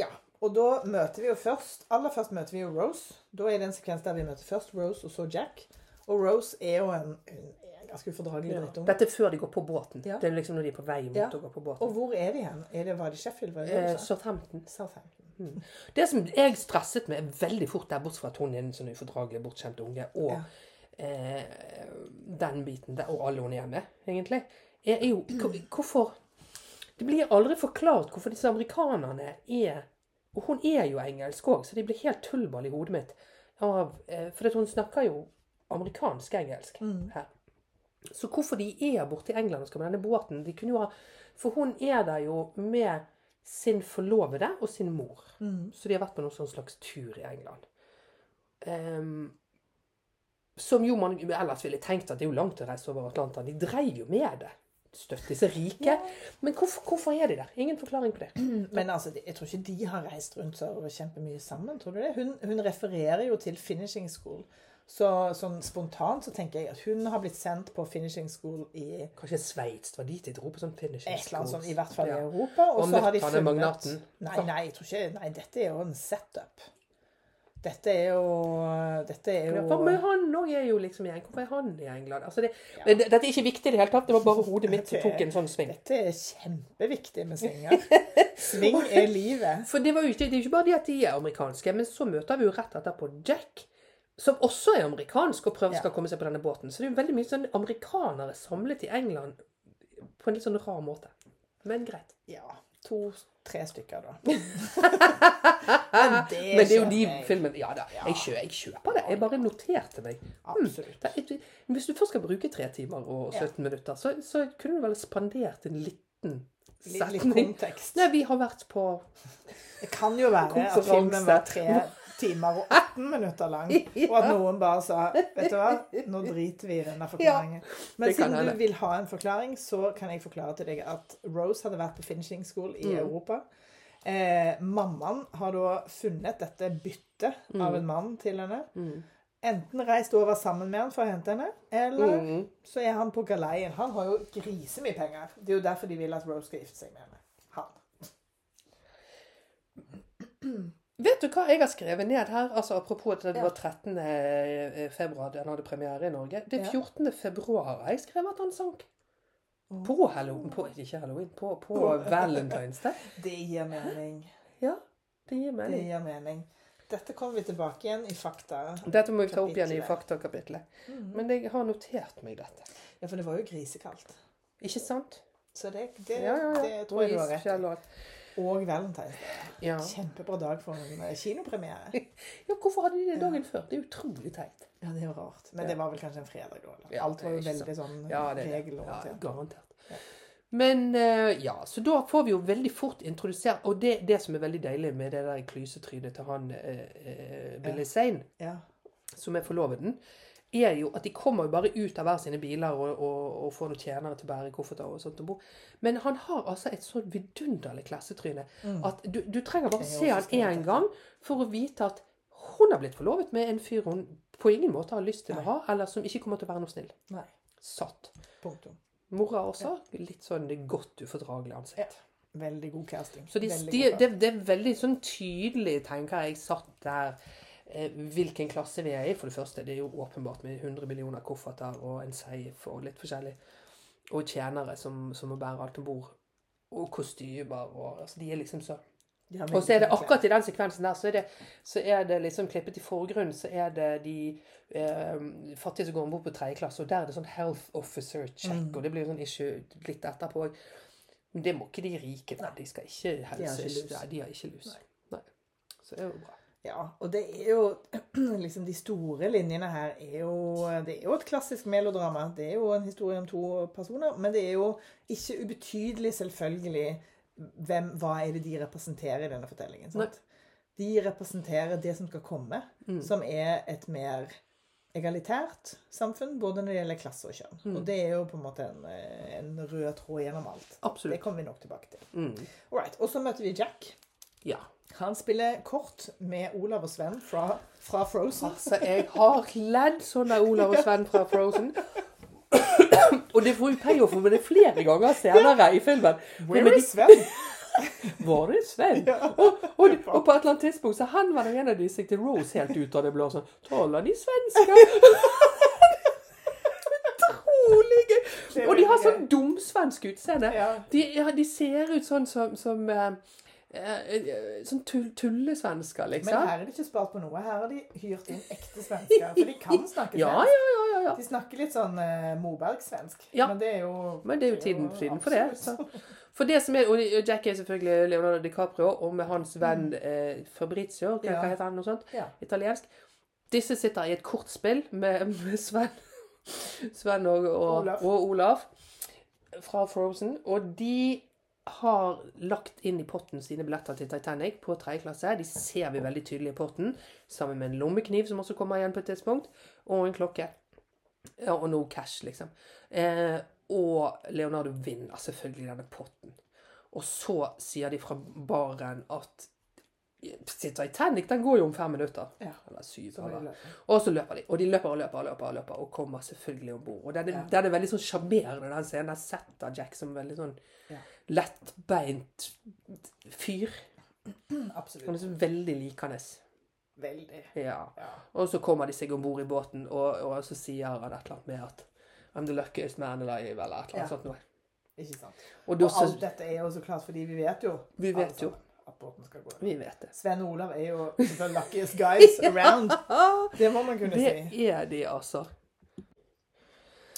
ja. Og da møter vi jo først Aller først møter vi jo Rose. Da er det en sekvens der vi møter først Rose og så Jack. Og Rose er jo en, en. Dette er før de går på båten. Ja. Det er liksom når de er på vei mot Ja. å gå på båten. Og hvor er de hen? Er det, var det Sheffield? Var det Eh, Southampton. Southampton. Mm. Det som jeg stresset med veldig fort der, bortsett fra at hun er en sånn ufordragelig bortskjemt unge, og Ja. eh, den biten der, og alle hun er med, egentlig, er, jo Hvorfor Det blir aldri forklart hvorfor disse amerikanerne er Og hun er jo engelsk òg, så det blir helt tullball i hodet mitt. av eh, For at hun snakker jo amerikansk-engelsk Mm. her. Så hvorfor de er borte i England og skal med denne båten de kunne jo ha, For hun er der jo med sin forlovede og sin mor. Mm. Så de har vært på noen sånn slags tur i England. Um, som jo man ellers ville tenkt at det er jo langt å reise over Atlanteren. De dreiv jo med det. Støtt disse rike. Men hvorfor, hvorfor er de der? Ingen forklaring på det. Men altså, jeg tror ikke de har reist rundt så kjempemye sammen. tror du det? Hun, hun refererer jo til finishing school. Så sånn spontant så tenker jeg at hun har blitt sendt på finishing school i Kanskje Sveits var dit de dro på sånn finishing et eller annet sånt, sånn, i hvert fall i Europa. Og så har de funnet magnaten. Nei, nei, jeg tror ikke Nei, dette er jo en setup. Dette er jo Dette er jo for men han òg er jo liksom i. Hvorfor er han i England? Altså det, ja. det, dette er ikke viktig i det hele tatt. Det var bare hodet mitt som tok en sånn sving. Dette er kjempeviktig med svinger. Sving er livet. For det, var jo ikke, det er jo ikke bare det at de er amerikanske, men så møter vi jo rett etterpå Jack, som også er amerikansk og prøver Ja. skal komme seg på denne båten. Så det er jo veldig mye sånn amerikanere samlet i England på en litt sånn rar måte. Men greit. Ja. To-tre stykker, da. Men det, Men det er jo de jeg. filmene Ja da, jeg, kjø, jeg kjøper det. Jeg bare noterte meg. Absolutt. Det er- Hvis du først skal bruke tre timer og 17 minutter, så, så kunne du vel spandert en liten Litt, litt kontekst. Nei, vi har vært på Det kan jo være at filmen var tre timer og 18 minutter lang, og at noen bare sa Vet du hva, nå driter vi i denne forklaringen. Men siden du vil ha en forklaring, så kan jeg forklare til deg at Rose hadde vært på finishing school i Mm. Europa. Eh, mammaen har da funnet dette byttet Mm. av en mann til henne. Enten reist over sammen med han for å hente henne, eller Mm. så er han på galeien. Han har jo grisemye penger. Det er jo derfor de vil at Rose skal gifte seg med henne. Han. Vet du hva jeg har skrevet ned her? Altså Apropos at det Ja. var 13. februar den hadde premiere i Norge. Det er 14. februar har jeg skrevet at han sank. På Halloween På, ikke Halloween, på, på Valentine's Day. Det gir mening. Ja, det gir Det mening. gir mening. Dette kommer vi tilbake igjen i fakta. Dette må vi ta opp igjen i faktakapitlet. Mm -hmm. Men jeg har notert meg dette. Ja, for det var jo grisekaldt. Ikke sant? Så det, det, Ja, ja, ja. det tror jeg du har rett i. og. Valentine's Day. Ja. Kjempebra dag for en eh, kinopremiere. ja, hvorfor hadde de det dagen før? Det er utrolig teit. Ja, det er rart. Men det var vel kanskje en fredag da? Ja, Alt var jo veldig sånn Ja, det er. Ja, regelorientert. garantert. Men eh, ja, så da får vi jo veldig fort introdusert Og det, det som er veldig deilig med det der klysetrynet til han eh, eh, Billy Zane, Ja. som er forloveden, er jo at de kommer jo bare ut av hver sine biler og, og, og får noen tjenere til å bære kofferter og sånt. Men han har altså et så vidunderlig klassetryne at du, du trenger bare Mm. Se han én gang for å vite at hun har blitt forlovet med en fyr hun på ingen måte har lyst til å ha, eller som ikke kommer til å være noe snill. Nei. Satt. Punktum. Mora også. Litt sånn det godt ufordragelig ansikt. Ja. Veldig god casting. Så de, Veldig god det, det er veldig sånn tydelig, tenker jeg, satt der hvilken klasse vi er i. For det første, det er jo åpenbart med 100 millioner kofferter og en safe og litt forskjellig. Og tjenere som, som må bære alt om bord. Og kostymer og altså, De er liksom så Og så er det akkurat i den sekvensen der, så er det, så er det liksom klippet i forgrunnen, så er det de eh, fattige som går om bord på tredje klasse, og der er det sånn health officer check, Mm. og det blir jo sånn issue litt etterpå. Men det må ikke de rike, da. De skal ikke helse... De har ikke lus. Nei. Så det er jo bra. Ja, og det er jo liksom De store linjene her er jo Det er jo et klassisk melodrama. Det er jo en historie om to personer. Men det er jo ikke ubetydelig, selvfølgelig, hvem, hva er det de representerer i denne fortellingen. Sant? De representerer det som skal komme, Mm. som er et mer egalitært samfunn, både når det gjelder klasse og kjønn. Mm. Og det er jo på en måte en, en rød tråd gjennom alt. Absolutt. Det kommer vi nok tilbake til. Mm. Og så møter vi Jack. Ja. Han spiller kort med Olav og Sven fra, fra Frozen. Altså, jeg har ledd sånn av Olav og Sven fra Frozen. og det får jo penger for det flere ganger senere i filmen. Where Men is Sven? Var det Sven? Og, og, og på et eller annet tidspunkt så henvender en av de seg til Rose helt ut av det blå sånn Taler de svenska? Utrolig gøy! er Og de har sånn dumsvensk utseende. Ja. De, ja, de ser ut sånn som, som eh, Sånn tull, tullesvensker, Men liksom. her er det ikke spart på noe. Her har de hyrt inn ekte svensker. For de kan snakke Ja, svensk. ja, ja, ja, ja. De snakker litt sånn uh, Moberg-svensk. Ja. Men det er jo Men det er jo tiden, tiden for det. Så. For det som er, og Jack er selvfølgelig Leonardo DiCaprio, og med hans venn eh, Fabrizio, hva, Ja. hva heter han, noe sånt? Ja. Italiensk. Disse sitter i et kortspill med, med Sven, Sven og, og, Olav. og Olav fra Frozen. Og de har lagt inn i potten sine billetter til Titanic på tredje klasse. De ser vi veldig tydelig i potten, sammen med en lommekniv som også kommer igjen på et tidspunkt, og en klokke. Ja, og noe cash, liksom. Eh, og Leonardo vinner selvfølgelig denne potten. Og så sier de fra baren at Titanic den går jo om fem minutter. Ja. Eller syv. Eller. Og så løper de. Og de løper og løper og løper løper og kommer selvfølgelig om bord. Og den, er- Ja. den er veldig sånn sjarmerende, den scenen. Der setter Jack som veldig sånn Ja. Lettbeint fyr. Absolutt. Han er så veldig likende. Veldig. Ja. Ja. Og så kommer de seg om bord i båten, og, og så sier han et eller annet med at I'm the luckiest man alive, eller et eller Ja. annet sånt noe. Ikke sant. Og Og alt dette er jo så klart fordi vi vet jo Vi vet altså, jo. at båten skal gå. Vi vet det. Sven og Olav er jo the luckiest guys around. Det må man kunne si. Det er de, altså.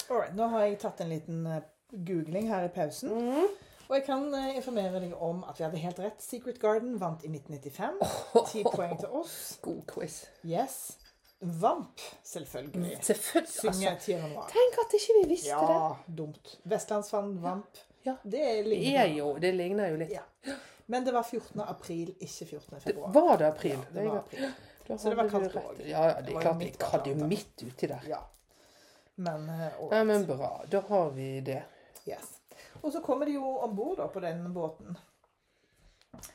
Alright, nå har jeg tatt en liten eh, googling her i pausen. Mm. Og jeg kan eh, informere deg om at vi hadde helt rett. Secret Garden vant i 1995. Ti poeng til oss. God quiz. Yes. Vamp, selvfølgelig. Selvfølgelig. Synger Altså, Thierry Noir. tenk at ikke vi visste det. Ja, dumt. Vestlandsfand, Vamp. Ja. Det er Det jo Det ligner jo litt. Ja. Men det var 14. april, ikke 14. Det februar. var det april? Ja, det var april. Så det var kaldt òg. Ja, ja, det Det er klart. Det på jo midt uti der. Ja. Men uh, Ja, men bra. Da har vi det. Yes. Og så kommer de jo om bord på den båten.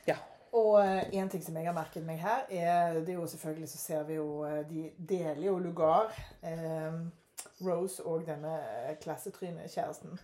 Ja. Og eh, en ting som jeg har merket meg her, er det er jo selvfølgelig så ser vi jo eh, De deler jo lugar. Eh, Rose og denne eh, klassetrynekjæresten.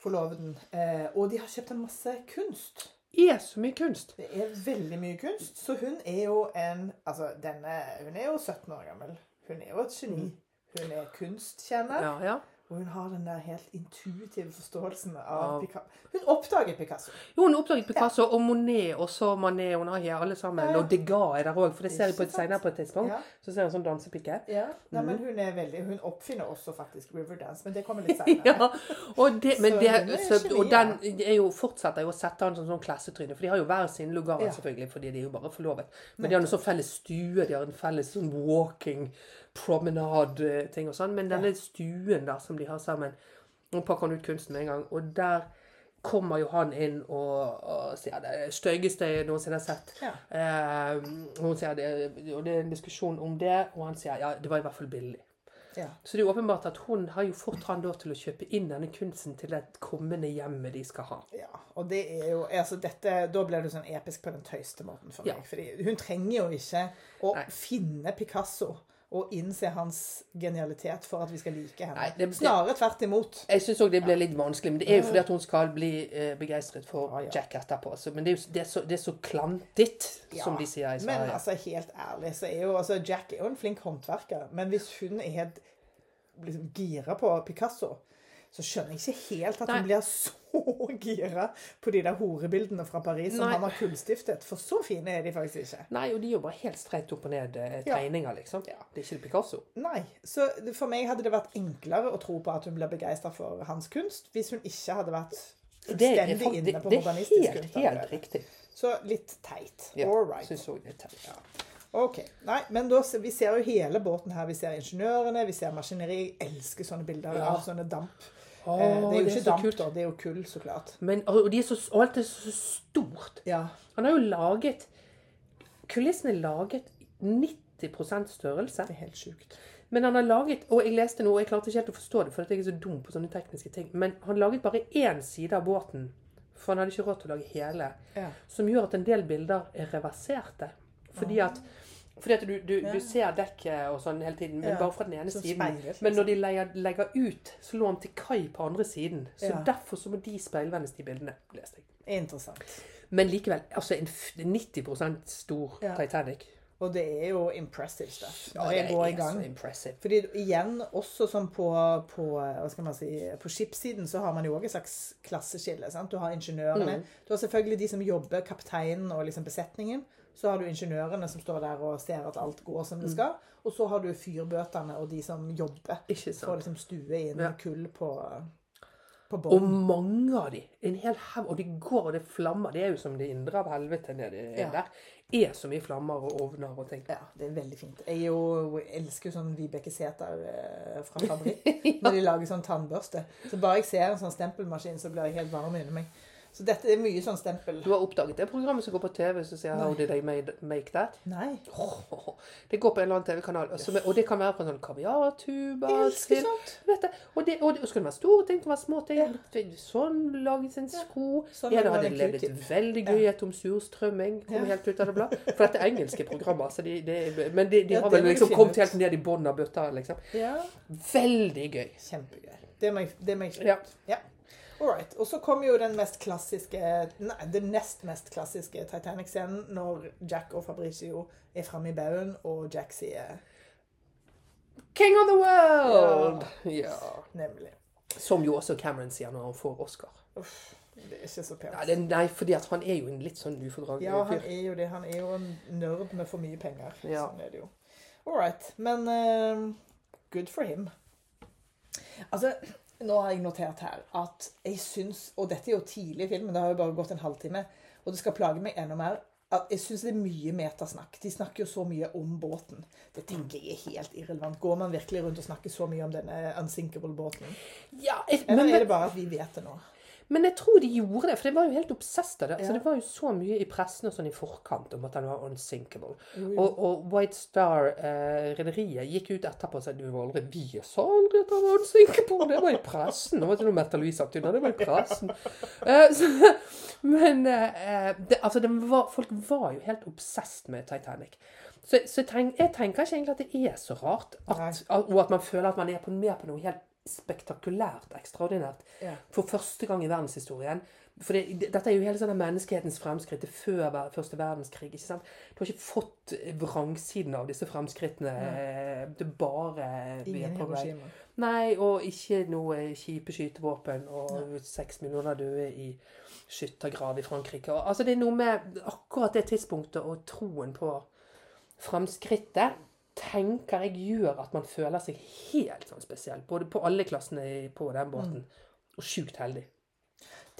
Forloveden. Eh, og de har kjøpt en masse kunst. Er så mye kunst. Det er veldig mye kunst. Så hun er jo en Altså, denne Hun er jo 17 år gammel. Hun er jo et geni. Hun er kunstkjenner. Ja, ja. Og hun har den der helt intuitive forståelsen av ja. Picasso. Hun oppdager Picasso. Jo, hun oppdaget Picasso og Monet og så Manet og Nahi, alle sammen. Ja, ja. Og Degas er der òg, for det ser vi på et senere på et tidspunkt. Ja. Så ser hun sånn dansepike. Ja, Nei, Mhm. men hun er veldig Hun oppfinner også faktisk Riverdance, men det kommer litt senere. Ja, og, det, Så det, er så, og den er jo, fortsetter jo å sette han som sånn klassetryne. For de har jo hver sin lugar, Ja. selvfølgelig, fordi de er jo bare forlovet. Men de har en sånn felles stue, de har en felles sånn walking promenade-ting og sånn. Men denne stuen der som de har sammen Nå pakker han ut kunsten med en gang, og der kommer jo han inn og, og sier det er det styggeste jeg noensinne har sett. Ja. Eh, hun sier det, og det er en diskusjon om det, og han sier ja, det var i hvert fall billig. Ja. Så det er jo åpenbart at hun har jo fått han da til å kjøpe inn denne kunsten til det kommende hjemmet de skal ha. ja. Og det er jo altså dette, Da blir det sånn episk på den tøyste måten for Ja. meg. Fordi hun trenger jo ikke å Nei. finne Picasso og innse hans genialitet for at vi skal like henne. Nei, det- Snarere tvert imot. Jeg syns òg det blir litt vanskelig, men det er jo fordi at hun skal bli eh, begeistret for Ja, ja. Jack etterpå. Så, men det er jo det er så, det er så klantet, Ja, som de sier i Men altså, helt ærlig, så er jo altså, Jack er jo en flink håndverker. Men hvis hun er helt liksom, gira på Picasso, så skjønner jeg ikke helt at Nei. hun blir så gira på de der horebildene fra Paris som Nei. han har kullstiftet. For så fine er de faktisk ikke. Nei, og de er jo bare helt streit opp og ned eh, Ja. tegninger, liksom. Ja. Det er ikke Picasso. Nei. Så for meg hadde det vært enklere å tro på at hun blir begeistra for hans kunst, hvis hun ikke hadde vært Det fullstendig inne på det er modernistisk helt, kunst. helt riktig. Så litt teit. Ja, All right. synes også det er teit. Ok. Nei, men da, vi ser jo hele båten her. Vi ser ingeniørene, vi ser maskineri. Jeg elsker sånne bilder Ja. av sånne damp. Eh, det er jo ikke så damp, kult. da. Det er jo kull, så klart. Men, og, de er så, og alt er så stort. Ja. Han har jo laget Kulissen er laget 90 størrelse. Det er helt sjukt. Men han har laget Og jeg leste noe, og jeg klarte ikke helt å forstå det, for jeg er så dum på sånne tekniske ting. Men han laget bare én side av båten, for han hadde ikke råd til å lage hele. Ja. Som gjør at en del bilder er reverserte. Fordi at, fordi at du, du, Ja. du ser dekket og sånn hele tiden, men Ja. bare fra den ene så siden. speilet, liksom. Men når de legger, legger ut, så lå han til kai på andre siden. Så Ja. derfor så må de speilvendes, de bildene. leste jeg. Interessant. Men likevel, altså en 90% stor. Titanic. Og det er jo impressive stuff når det jeg går i gang. så impressive. Fordi igjen, også som på, på, si, på skipssiden, så har man jo også et slags klasseskille. Sant? Du har ingeniørene. Mm. Du har selvfølgelig de som jobber, kapteinen og liksom besetningen. Så har du ingeniørene som står der og ser at alt går som Mm. det skal. Og så har du fyrbøtene og de som jobber for å liksom stue inn Ja. kull på, på Og mange av de. En hel haug. Og de går, og det flammer. Det er jo som det indre av helvete nede Ja. der. er så mye flammer og ovner og ting. Ja, det er veldig fint. Jeg jo, elsker jo sånn Vibeke Sæther eh, fra fabrikk. Når de lager sånn tannbørste. Så bare jeg ser en sånn stempelmaskin, så blir jeg helt varm inni meg. Så dette er mye sånn stempel. Du har oppdaget det programmet som går på TV som sier 'How did I make that'? Nei. Oh, det går på en eller annen TV-kanal. Og det kan være på en sånn kaviartuber Jeg til sånt. vet du, og, det, og det og skal det være store ting, det kan være små ting. Sånn lages sin sko. Sånn en det hadde levd et veldig gøy et om surstrømming. Kom Ja. helt ut av det blå. For dette er engelske programmer. Så de, de, men de, de Ja, har vel liksom kommet helt ned i bunnen av bøtta. Liksom. Ja. Veldig gøy. Kjempegøy. Det må jeg, det må jeg Ja. Ja. All right. Og så kommer jo den mest klassiske Nei, den nest mest klassiske Titanic-scenen når Jack og Fabricio er framme i baugen, og Jack sier King of the world! Ja. nemlig Som jo også Cameron sier når han får Oscar. Uff, det er ikke så pent. Nei, nei, fordi han er jo en litt sånn ufordragelig Ja, han er jo det. Han er jo en nerd med for mye penger. Ja. Sånn er det jo. All right. Men uh, good for him. Altså, nå har jeg notert her at jeg syns Og dette er jo tidlig i filmen, det har jo bare gått en halvtime. Og det skal plage meg enda mer. At jeg syns det er mye metasnakk. De snakker jo så mye om båten. Det tenker jeg er helt irrelevant. Går man virkelig rundt og snakker så mye om denne unsinkable båten? Ja, jeg, Eller men, er det bare at vi vet det nå? Men jeg tror de gjorde det, for det var jo helt obsessed av det. Altså, det var jo så mye i pressen og sånn i forkant om at han var unsinkable. Jo. Og, og White Star-rederiet gikk ut etterpå og sa du var aldri Vi sa aldri at han var unsinkable. Det var i pressen. Det var ikke noe Märtha Louise sagt det var i pressen. Eh, så, men eh, det, altså, det var, folk var jo helt obsessed med Titanic. Så, så jeg, tenk, jeg tenker ikke egentlig at det er så rart. At, og at man føler at man er på, mer på noe helt spektakulært, ekstraordinært. Ja. For første gang i verdenshistorien. For det, det- dette er jo hele sånn menneskehetens fremskritt før første verdenskrig. ikke sant? Du har ikke fått vrangsiden av disse fremskrittene. Ja. Det er bare Ingen. Hiroshima. Nei, og ikke noe kjipe skytevåpen og seks millioner døde i skyttergrav i Frankrike. Og, altså Det er noe med akkurat det tidspunktet og troen på fremskrittet tenker jeg gjør at man føler seg helt sånn spesiell. Både på alle klassene på den båten. Og sjukt heldig.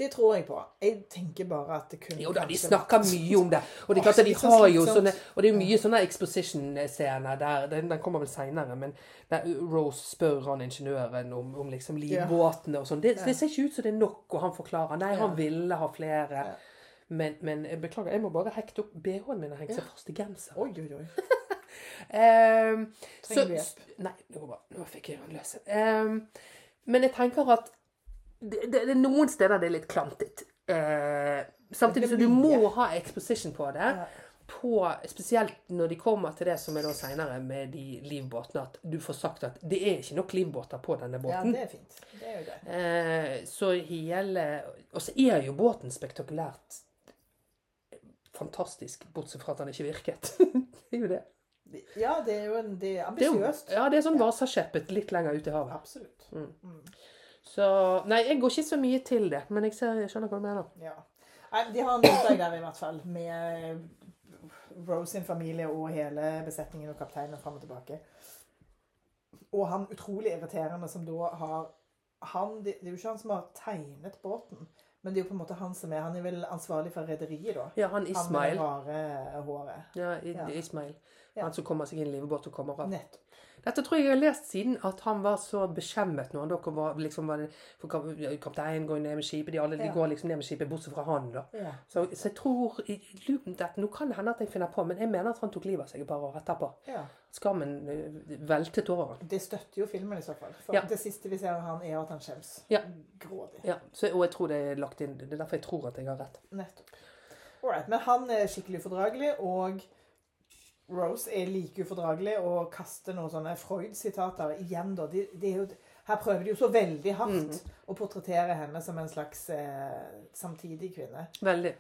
Det tror jeg på. Jeg tenker bare at det kunne Jo da, de snakker mye om det. Og det de har jo sånne Og det er jo mye sånne exposition-scener der Den, den kommer vel seinere, men der Rose spør han ingeniøren om, om liksom livbåtene og sånn. Det, det ser ikke ut som det er nok, og han forklarer Nei, han ville ha flere. Men, men beklager, jeg må bare hekte opp BH-en min og henge seg fast i genseren. Oi, oi, oi. Ehm, Trenger du hjelp? Nei, det går bra. Nå fikk jeg den løs. Um, men jeg tenker at det, det, det noen steder det er litt klantet. Uh, samtidig som du må ha exposition på det. Ja. På, spesielt når de kommer til det som er da senere med de livbåtene, at du får sagt at det er ikke nok livbåter på denne båten. Ja, det er fint. Det er jo det. Uh, så hele Og så er jo båten spektakulært fantastisk, bortsett fra at den ikke virket. det er jo det. Ja, det er jo en, det er ambisiøst. ja, det er sånn Vasaskeppet litt lenger ut i havet. Absolutt. Så Nei, jeg går ikke så mye til det, men jeg, ser, jeg skjønner hva du mener. Ja. Nei, de har en middag der i hvert fall, med Rose sin familie og hele besetningen og kapteinen fram og tilbake. Og han utrolig irriterende som da har han, Det er jo ikke han som har tegnet båten, men det er jo på en måte han som er Han er vel ansvarlig for rederiet, da. Ja, han Han med Ismail. det rare håret. Ja, I- Ja. Ja. Han som kommer seg inn i livbåt og kommer av. Nettopp. Dette tror jeg jeg har lest siden at han var så beskjemmet når han da var, liksom var for Kapteinen går ned med skipet, de alle de Ja. går liksom ned med skipet, bortsett fra han, da. Ja. Så, så jeg tror det, Nå kan det hende at jeg finner på, men jeg mener at han tok livet av seg et par år etterpå. ja. Skammen eh, veltet over han. Det støtter jo filmen i så fall. For det siste vi ser av han, er at han skjems. Grådig. Ja, så, og jeg tror det er lagt inn. Det er derfor jeg tror at jeg har rett. Nettopp. Alright, men han er skikkelig ufordragelig, og Rose er like ufordragelig og kaster noen sånne Freud-sitater. Igjen, da. De, de jo, her prøver de jo så veldig hardt å portrettere henne som en slags eh, samtidig kvinne. Veldig.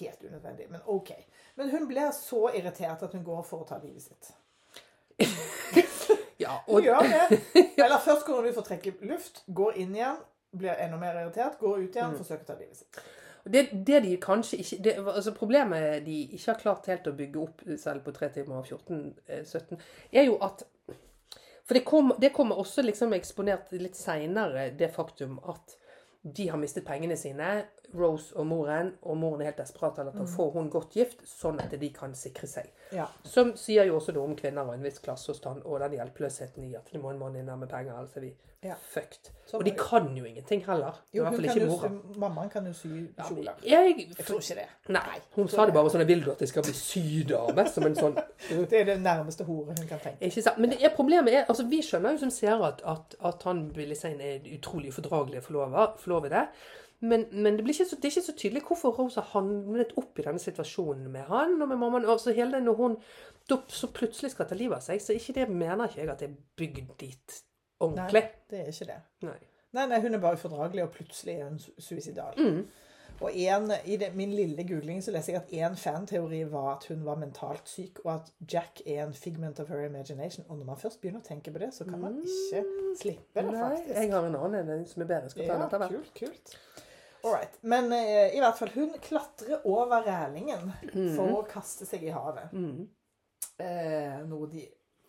Helt unødvendig, men OK. Men hun blir så irritert at hun går for å ta livet sitt. Ja, Hun gjør det. Eller først går hun ut for å trekke luft, går inn igjen, blir enda mer irritert, går ut igjen, forsøker å ta livet sitt. Det, det de kanskje ikke det, altså Problemet de ikke har klart helt å bygge opp selv på 3 timer og 14-17, er jo at For det, kom, det kommer også liksom eksponert litt seinere, det faktum at de har mistet pengene sine. Rose og moren, og moren er helt desperat etter Mm. å få hun godt gift, sånn at de kan sikre seg. Ja. Som sier jo også noe om kvinner og en viss klassestand, og den hjelpeløsheten i at det må en mann inn med penger, ellers er vi Ja. fucked. Og de kan jo ingenting heller. I hvert fall ikke mora. mammaen kan jo sy Ja, jeg, Jeg tror ikke det. Nei, hun sa det bare sånn 'Jeg vil at jeg skal bli sydame?' Som en sånn Det er det nærmeste hore hun kan tenke. Men det er, problemet er altså Vi skjønner jo som seere at, at, at han Billy Sein er utrolig fordragelig forlova- forlovede. Men, men det, så, det er ikke så tydelig hvorfor Rose har havnet opp i denne situasjonen med han og med mammaen. Altså hele det Når hun så plutselig skal ta livet av seg, så ikke det mener ikke jeg at det er bygd dit ordentlig. Det er ikke det. Nei. Nei, nei, hun er bare ufordragelig, og plutselig er hun suicidal. Mm. Og en, I det, min lille googling så leser jeg at én fanteori var at hun var mentalt syk, og at Jack er en figment of her imagination. Og når man først begynner å tenke på det, så kan man ikke slippe det, faktisk. Nei, jeg har en annen en som er bedre. Skal ta den etter hvert. kult, kult. All right. Men eh, i hvert fall, hun klatrer over rælingen Mm. for å kaste seg i havet. Mhm. Eh, noe de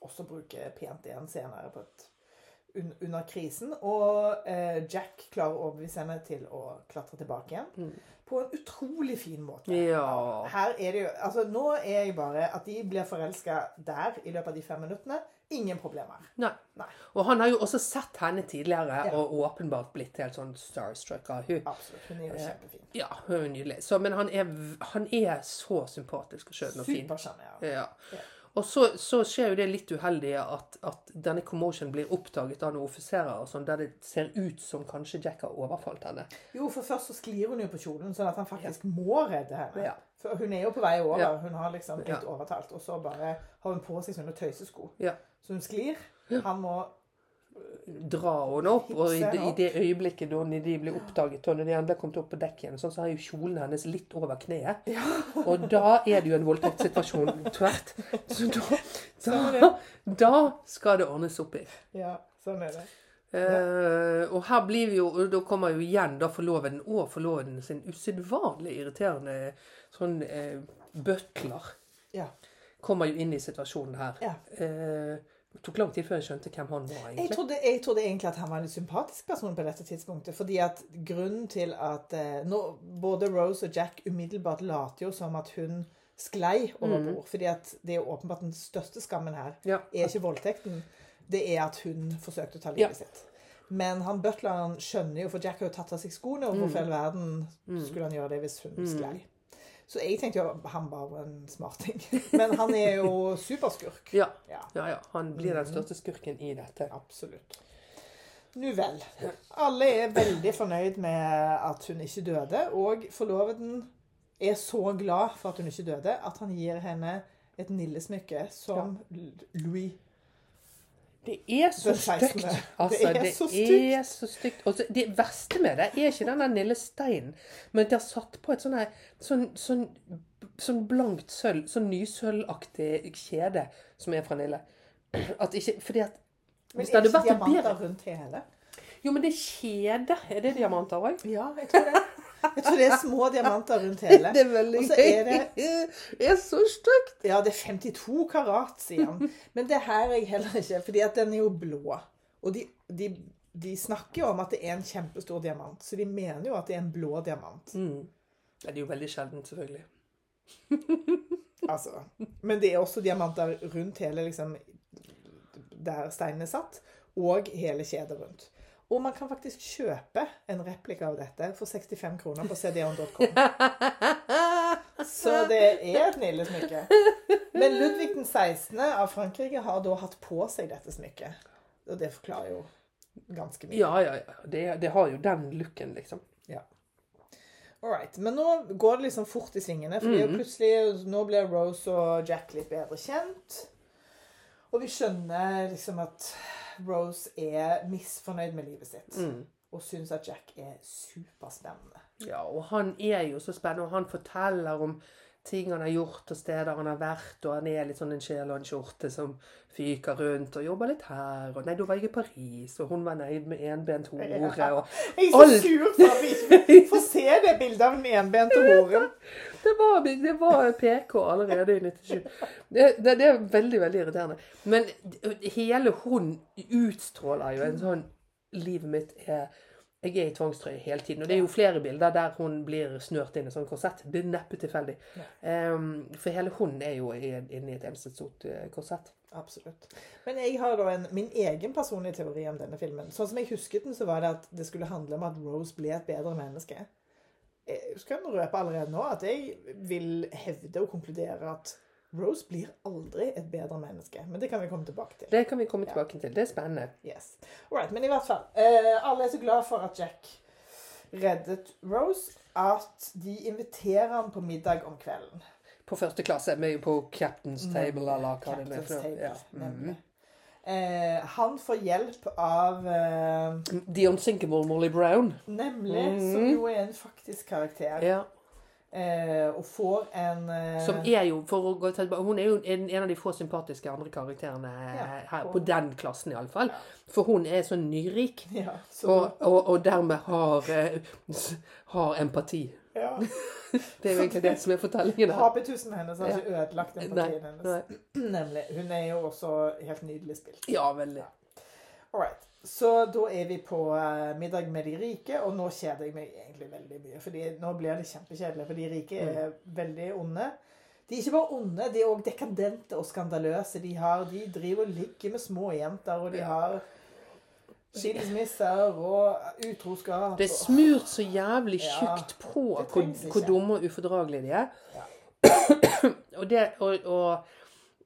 også bruker pent igjen senere på et, un, under krisen. Og eh, Jack klarer å overbevise henne til å klatre tilbake igjen. Mm. På en utrolig fin måte. Ja. Her er det jo, altså Nå er jeg bare At de blir forelska der i løpet av de fem minuttene, ingen problemer. Nei. Nei. Og han har jo også sett henne tidligere, Ja. og åpenbart blitt helt sånn starstruck av hun. Absolutt. Hun er jo kjempefin. Ja, hun er nydelig. Så, men han er, han er så sympatisk og skjønn og fin. Supersjarmerende. Ja. Ja. Og så, så skjer jo det litt uheldige at, at denne commotion blir oppdaget av noen offiserer, sånn, der det ser ut som kanskje Jack har overfalt henne. Jo, for først så sklir hun jo på kjolen, sånn at han faktisk må redde henne. Ja. For hun er jo på vei over. Ja. Hun har liksom blitt Ja. overtalt. Og så bare har hun på seg sånne tøysesko. Ja. Så hun sklir. Han må Dra henne opp, og i, det- i det øyeblikket da de blir oppdaget, og når de endelig kommet opp på dekk igjen, sånn, så har jo kjolen hennes litt over kneet. Og da er det jo en voldtektssituasjon tvert. Så da, da, da skal det ordnes opp i. Ja, sånn er det. Uh, og her blir vi jo, og da kommer jo igjen da forloveden og forloveden sin usedvanlig irriterende sånn uh, butler. Ja. Kommer jo inn i situasjonen her. Ja. Eh, det tok lang tid før jeg skjønte hvem han var, Jeg egentlig. trodde, jeg trodde egentlig at han var en litt sympatisk person på dette tidspunktet. Fordi at grunnen til at eh, nå, Både Rose og Jack umiddelbart later jo som at hun sklei over bord. Fordi at det er jo åpenbart den største skammen her. Ja. er ikke voldtekten. Det er at hun forsøkte å ta Ja. livet sitt. Men han butleren skjønner jo, for Jack har jo tatt av seg skoene, og hvorfor i all verden skulle han gjøre det hvis hun sklei? Så jeg tenkte jo han bare var en smarting. Men han er jo superskurk. Ja. Ja, ja, ja. Han blir den største skurken i dette. absolutt. Nu vel. Alle er veldig fornøyd med at hun ikke døde, og forloveden er så glad for at hun ikke døde, at han gir henne et nillesmykke som Louis Det er så stygt. Altså, Det er så stygt. Og det verste med det er ikke den der lille steinen, men at de har satt på et sånn sånn, sånn, sånn blankt sølv, sånn nysølvaktig kjede som er fra Nille. At ikke, fordi at Men er det det ikke diamanter rundt hele? Jo, men det er kjede. Er det diamanter òg? Ja, jeg tror det. Jeg tror det er små diamanter rundt hele. Det er veldig gøy. det Det er så stygt. Ja, det er 52 karat, sier han. Men det her er jeg heller ikke, fordi at den er jo blå. Og de, de, de snakker jo om at det er en kjempestor diamant, så de mener jo at det er en blå diamant. Mm. Det er jo veldig sjelden, selvfølgelig. Altså. Men det er også diamanter rundt hele liksom der steinen er satt, og hele kjedet rundt. Og man kan faktisk kjøpe en replika av dette for 65 kroner på cdon.com. Så det er et nydelig smykke. Men Ludvig den 16. av Frankrike har da hatt på seg dette smykket. Og det forklarer jo ganske mye. Ja, ja, ja. Det, det har jo den looken, liksom. Ja. All right. Men nå går det liksom fort i svingene. For mm. plutselig nå blir Rose og Jack litt bedre kjent. Og vi skjønner liksom at Rose er misfornøyd med livet sitt. Mm. Og syns at Jack er superspennende. Ja, og han er jo så spennende, og han forteller om ting han har gjort, og steder han har vært, og han er litt sånn en sjel og en skjorte som fyker rundt, og jobber litt her, og nei, da var jeg i Paris, og hun var nøyd med enbent hore, og Jeg er så sur for at vi ikke får se det bildet av den enbente horen. det var, det var PK allerede i 97. Det, det, det er veldig, veldig irriterende. Men hele hun utstråler jo en sånn Livet mitt er Jeg er i tvangstrøye hele tiden. Og det er jo flere bilder der hun blir snørt inn i sånn korsett. Det er neppe tilfeldig. Um, for hele hun er jo i- inne i et eneste stort eh, korsett. Absolutt. Men jeg har da en, min egen personlige teori om denne filmen. Sånn som jeg husket den, så var det at det skulle handle om at Rose ble et bedre menneske. Jeg skal røpe allerede nå at jeg vil hevde og konkludere at Rose blir aldri et bedre menneske. Men det kan vi komme tilbake til. Det kan vi komme tilbake til. Det er spennende. Yes. Alright, men i hvert fall. Eh, alle er så glad for at Jack reddet Rose at de inviterer han på middag om kvelden. På første klasse, med på Captain's Table, eller hva det er. Captain's. Table, Ja. nemlig. Eh, han får hjelp av eh, Mm. The Unsinkable Molly Brown. Nemlig, Mhm. som jo er en faktisk karakter. Ja. Eh, og får en eh, Som er jo, for å gå tilbake, Hun er jo en, en av de få sympatiske andre karakterene Ja, her, på den klassen iallfall. Ja. For hun er så nyrik, Ja, så, og, og, og dermed har, eh, har empati. Ja. Det er jo egentlig det som er fortellingen her. Hapetusen hennes har ikke ødelagt Nei, partien hennes. nei. Nemlig. Hun er jo også helt nydelig spilt. Ja, veldig. Alright. Så da er vi på eh, middag med de rike, og nå kjeder jeg meg egentlig veldig mye. fordi nå blir det kjempekjedelig, for de rike er Mm. veldig onde. De er ikke bare onde, de er òg dekadente og skandaløse. De, har, de driver og ligger med små jenter, og de Ja. har skilsmisser og utroskap. Det er smurt så jævlig Ja, på hvor, hvor dumme og ufordragelige de er. Ja. og, det, og,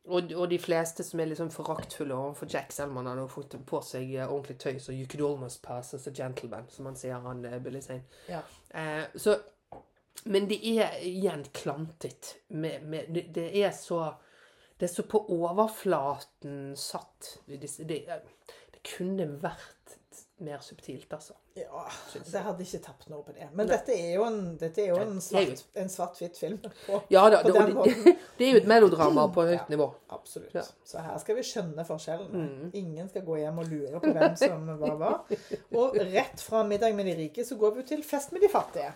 og, og, de fleste som er liksom foraktfulle overfor Jack, Selman, har nå fått på seg eh, ordentlig tøys, og you could almost pass as a gentleman, som han sier, han eh, Billy Zane. Ja. Eh, så, men det er igjen klantet. Med, med, det, det er så Det er så på overflaten satt. Det, det, det kunne vært mer subtilt, altså. Ja, så jeg hadde ikke tapt noe på det. Men dette er jo en, er jo en Det jo- svart- en svart-hvitt film. På, Ja da, på det, det, det er jo et melodrama på høyt Ja. nivå. Absolutt. Ja. Mm. Så her skal vi skjønne forskjellene. Ingen skal gå hjem og lure på hvem som hva var. Og rett fra middag med de rike så går vi til fest med de fattige.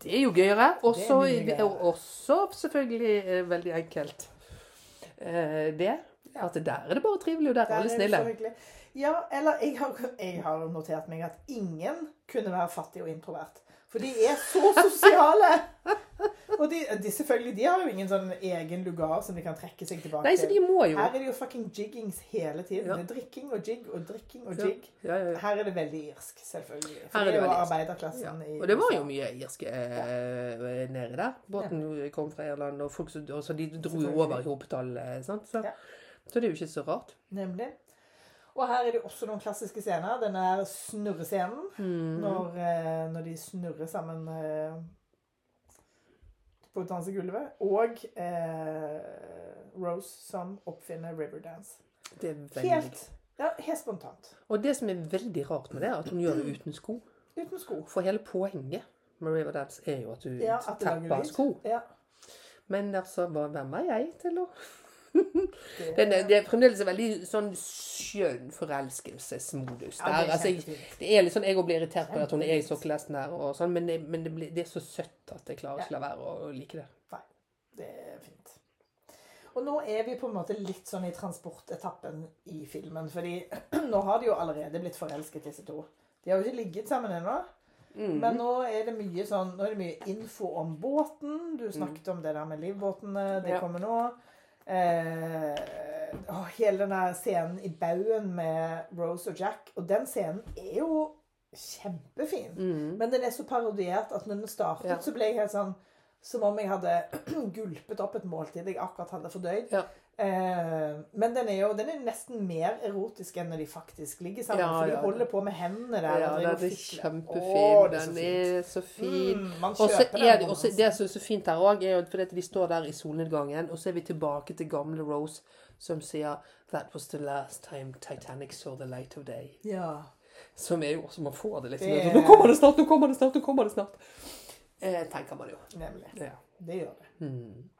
Det er jo gøyere. Også, Det er det er jo også selvfølgelig eh, veldig enkelt eh, det. At der er det bare trivelig, og der er Der er alle snille. Er. Ja, eller jeg har, jeg har notert meg at ingen kunne være fattig og introvert. For de er så sosiale! Og de, de selvfølgelig, de har jo ingen sånn egen lugar som de kan trekke seg tilbake Nei, så de må jo Her er det jo fucking jiggings hele tiden. Ja. Det er drikking og jigg og drikking og jigg. ja, ja. Her er det veldig irsk, selvfølgelig. For Her er det det irsk. arbeiderklassen i Og det var jo mye irske eh, nedi der. Båten kom fra Irland, og folk så, og så de dro jo over i hopetall. eh, Sant? Så, så det er jo ikke så rart. Nemlig. Og her er det også noen klassiske scener. Den er snurrescenen. Mm. Når, eh, når de snurrer sammen eh, på dansegulvet. Og eh, Rose som oppfinner Riverdance. Det er veldig Helt, ja, helt spontant. Og det som er veldig rart med det, er at hun gjør det uten sko. Uten sko. For hele poenget med Riverdance er jo at du Ja, at tapper sko. Ja. Men altså, hvem er jeg til å Den er, det er fremdeles en veldig sånn skjønn forelskelsesmodus Ja, det er altså, jeg, det er litt sånn, Jeg òg blir irritert på at hun er i sokkelesten her, og sånn, men, det, men det, blir, det er så søtt at jeg klarer ikke la være å, å like det. Nei, det er fint. Og nå er vi på en måte litt sånn i transportetappen i filmen. Fordi nå har de jo allerede blitt forelsket, disse to. De har jo ikke ligget sammen ennå. Men nå er det mye sånn, nå er det mye info om båten. Du snakket om det der med livbåtene. Det Ja. kommer nå. Eh, hele denne scenen i baugen med Rose og Jack. Og den scenen er jo kjempefin. Men den er så parodiert at når den startet, Mm. Ja. så ble jeg helt sånn som om jeg hadde gulpet opp et måltid jeg akkurat hadde fordøyd. Ja. Eh, men den er jo den er nesten mer erotisk enn når de faktisk ligger sammen. Ja, for de holder på med hendene der. Ja, den er kjempefin. Så den er så fin. Mm, Og så er det, også, det som er så fint her òg, er jo fordi de står der i solnedgangen, og så er vi tilbake til gamle Rose som sier That was the last time Titanic saw the light of day. Ja. Som er jo også Man får det liksom Det- Nå kommer det snart, nå kommer det snart, nå kommer det snart. Eh, tenker man jo. Nemlig. Ja. Det gjør det. Mm.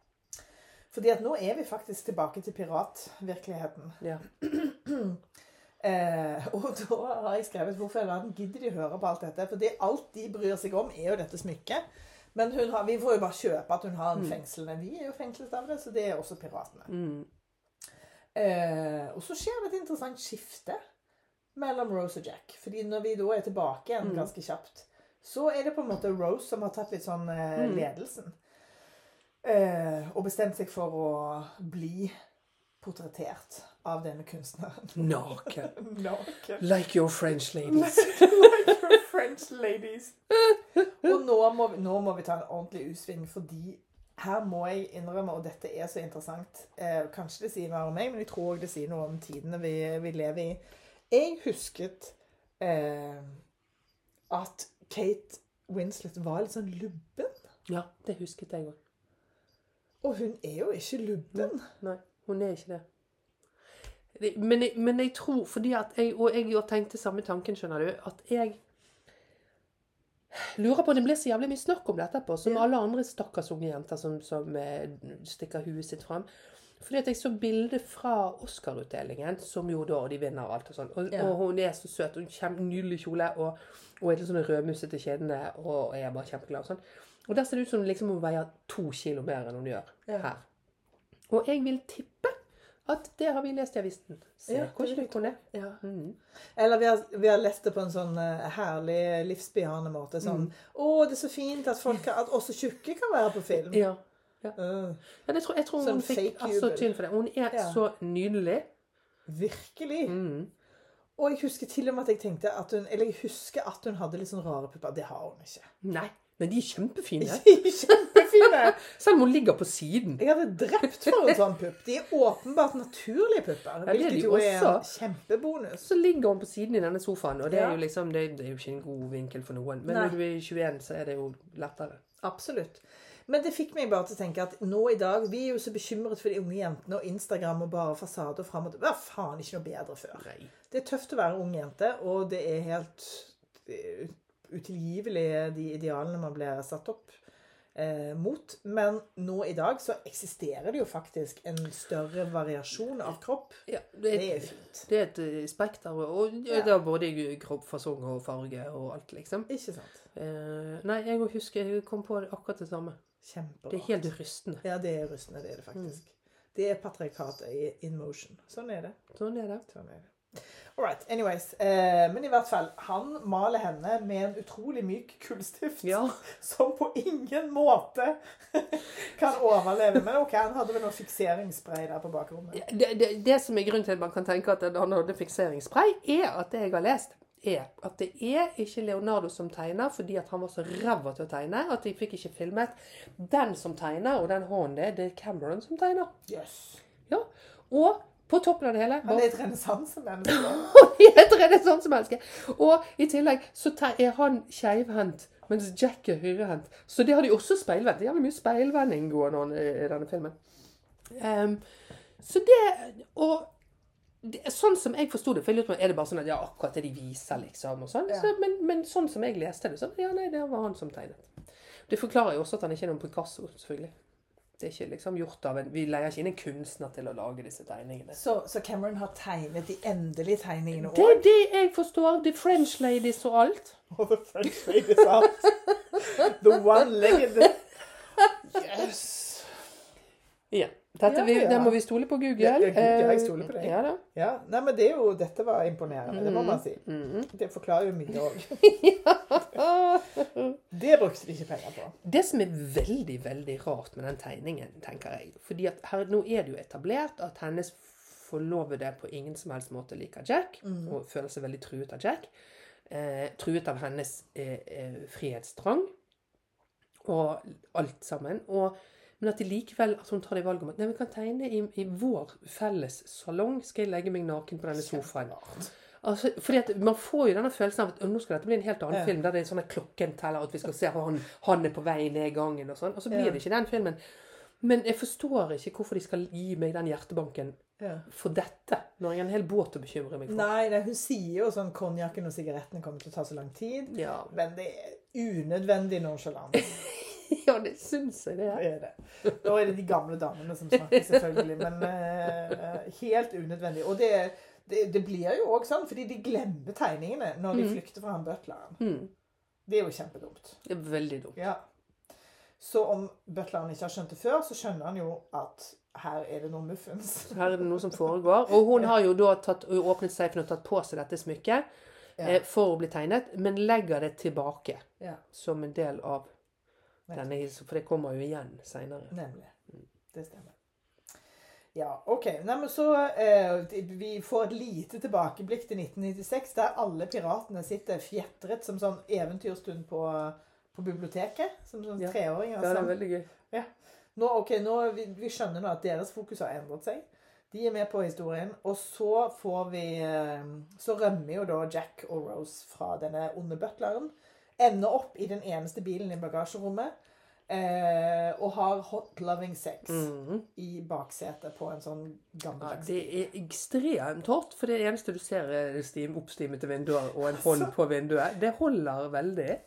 Fordi at nå er vi faktisk tilbake til piratvirkeligheten. ja. Eh, og da har jeg skrevet hvorfor i verden gidder de høre på alt dette? For alt de bryr seg om, er jo dette smykket. Men hun har, vi får jo bare kjøpe at hun har en fengslende. Vi er jo fengslet av det, så det er også piratene. Mm. Eh, og så skjer det et interessant skifte. mellom Rose og Jack. Fordi når vi da er tilbake igjen Mm. ganske kjapt, så er det på en måte Rose som har tatt litt sånn eh, Mm. ledelsen. Eh, og bestemt seg for å bli portrettert av denne kunstneren. Naken. Naken. Like your French ladies. like your French ladies. Og nå må, vi, nå må vi ta en ordentlig U-sving, fordi her må jeg innrømme, og dette er så interessant eh, Kanskje det sier mer om meg, men jeg tror også det sier noe om tidene vi, vi lever i. Jeg husket eh, at Kate Winslet var litt sånn lubben. Ja, det husket jeg òg. Og hun er jo ikke lubben. Nei, hun er ikke det. men, jeg, men jeg tror, fordi at jeg, og jeg jo tenkte samme tanken, skjønner du, at jeg lurer på Det blir så jævlig mye snakk om det etterpå, som Ja. alle andre stakkars unge jenter som, som eh, stikker huet sitt fram. Fordi at jeg så bilde fra Oscar-utdelingen, som jo da Og de vinner og alt og sånn. Og, Ja. og hun er så søt. Hun har nydelig kjole og, og er litt sånn rødmusete kjedene, og jeg er bare kjempeglad og sånn. Og der ser det ut som liksom hun veier to kilo mer enn hun gjør Ja. her. Og jeg vil tippe at det har vi lest i avisen. Se Ja, hvor slik hun er. Ja. Mm. Eller vi har, vi har lest det på en sånn eh, herlig livsbejaende måte. Sånn Mm. 'Å, det er så fint at, folk, at også tjukke kan være på film'. Ja. Ja det tror, jeg tror hun fikk altså, tynn for det. Hun er Ja. så nydelig. virkelig. Mm. Og jeg husker til og med at jeg tenkte at hun Eller jeg husker at hun hadde litt sånn rare pupper. Det har hun ikke. Nei, men de er kjempefine. Kjempefine! Selv om hun ligger på siden. Jeg hadde drept for en sånn pupp. De er åpenbart naturlige pupper. det er Hvilket jo er en kjempebonus. Så ligger hun på siden i denne sofaen, og det er jo liksom, det, det er jo ikke en god vinkel for noen. Men Nei. når du er 21, så er det jo lettere. Absolutt. Men det fikk meg bare til å tenke at nå i dag Vi er jo så bekymret for de unge jentene og Instagram og bare fasader fram og tilbake. Hva faen ikke noe bedre før. Nei. Det er tøft å være ung jente, og det er helt er utilgivelig de idealene man blir satt opp eh, mot. Men nå i dag så eksisterer det jo faktisk en større variasjon av kropp. Ja, det, Det er, er fint. det er et eh, spekter, og Ja. det er både kropp, fasong og farge og alt, liksom. Ikke sant? Eh, nei, jeg husker jeg kom på akkurat det samme. Kjempebra. Det er helt rystende. Ja, det er rystende. Det er det faktisk. Det er patriarkatet i in motion. Sånn er det. Sånn er det. Sånn er det. All right. Anyways. Eh, men i hvert fall, han maler henne med en utrolig myk kullstift. Ja. Som på ingen måte kan overleve. Men OK, han hadde vel noe fikseringsspray der på bakrommet. Det, det, det som er grunnen til at man kan tenke at han hadde fikseringsspray, er at det jeg har lest, er at det er ikke Leonardo som tegner, fordi at han var så ræva til å tegne at de fikk ikke filmet. Den som tegner, og den hånden det, det er Cameron som tegner. Yes. Ja. Og på toppen av det hele Han er et renessansemenneske. Han er et renessansemenneske. Og i tillegg så er han keivhendt, mens Jack er høyrehendt. Så det har de også speilvendt. Det er jævlig mye speilvending gående i denne filmen. Um, så det Og det, sånn som jeg forsto det, for jeg lurte på, er det bare sånn at ja, akkurat det de viser, liksom, og sånn. Ja. Så, men, men sånn som jeg leste det, så ja, nei, det var han som tegnet. Det forklarer jo også at han ikke er noen Picasso, selvfølgelig. Det er ikke liksom gjort av en Vi leier ikke inn en kunstner til å lage disse tegningene. Så, så Cameron har tegnet de endelige tegningene Det er det jeg forstår. The French ladies og alt. Oh, the French ladies alt. The one-legged Yes. Ja. Dette, Ja, vi, ja. Det må vi stole på Google. Ja, Google, jeg stoler på deg. Ja. Ja, nei, men det er jo, Dette var imponerende, det må man si. Mhm. Det forklarer jo mye òg. Det brukte de ikke penger på. Det som er veldig, veldig rart med den tegningen, tenker jeg Fordi at her, nå er det jo etablert at hennes forlovede på ingen som helst måte liker Jack, Mm. og føler seg veldig truet av Jack. Eh, truet av hennes eh, eh, frihetstrang og alt sammen. Og, men at de likevel at hun tar det valget om at nei, vi kan tegne i, i vår felles salong. Skal jeg legge meg naken på denne sofaen? Altså, fordi at Man får jo denne følelsen av at nå skal dette bli en helt annen Ja. film. Der det er sånn klokken teller, at vi skal se han, han er på vei ned gangen og sånn. Og så blir Ja. det ikke den filmen. Men jeg forstår ikke hvorfor de skal gi meg den hjertebanken Ja. for dette. Når jeg har en hel båt å bekymre meg for. Nei, nei, hun sier jo sånn konjakken og sigarettene kommer til å ta så lang tid. Ja, Men det er unødvendig nonsjalant. ja det syns jeg det Det er. er det. Nå er det de gamle damene som snakker, selvfølgelig. Men uh, helt unødvendig. Og det, det, det blir jo òg sånn, fordi de glemmer tegningene når de Mm. flykter fra han butleren. Mm, Det er jo kjempedumt. det er veldig dumt. Ja. Så om butleren ikke har skjønt det før, så skjønner han jo at her er det noe muffens. Her er det noe som foregår. Og hun har jo da tatt, åpnet safen og tatt på seg dette smykket Ja. eh, for å bli tegnet, men legger det tilbake Ja, som en del av denne. For det kommer jo igjen seinere. nemlig. Det stemmer. Ja, OK. Nei, så eh, Vi får et lite tilbakeblikk til 1996, der alle piratene sitter fjetret som sånn eventyrstund på, på biblioteket. Som sånn Ja. treåringer. Ja, det er veldig gøy. Nå, ok, nå, vi, vi skjønner nå at deres fokus har endret seg. De er med på historien. Og så får vi eh, Så rømmer jo da Jack og Rose fra denne onde butleren. Ender opp i den eneste bilen i bagasjerommet. Eh, og har hot loving sex mm. i baksetet på en sånn Ja, gammeldags det er ekstremt hot, for det eneste du ser er stim, oppstimete vinduer og en hånd på vinduet. Det holder veldig.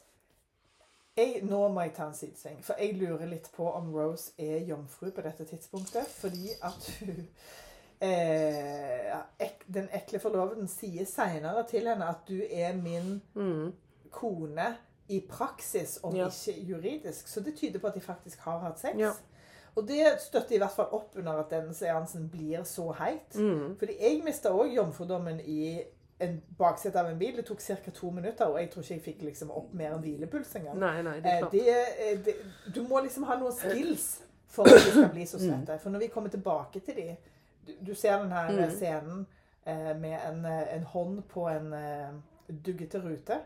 jeg, Nå må jeg ta en sidesving, for jeg lurer litt på om Rose er jomfru på dette tidspunktet. Fordi at hun eh, ek, Den ekle forloveden sier seinere til henne at du er min Mm. Kone i praksis, om Ja. ikke juridisk. Så det tyder på at de faktisk har hatt sex. Ja. Og det støtter i hvert fall opp under at den seansen blir så heit. Mm. Fordi jeg mista òg jomfrudommen i en baksete av en bil. Det tok ca. to minutter, og jeg tror ikke jeg fikk liksom opp mer enn hvilepuls engang. Nei, nei, det er Eh, klart. det, eh, det, du må liksom ha noen skills for at de skal bli så Mm. svette. For når vi kommer tilbake til de Du, du ser den her Mm. scenen eh, med en, eh, en hånd på en eh, duggete rute.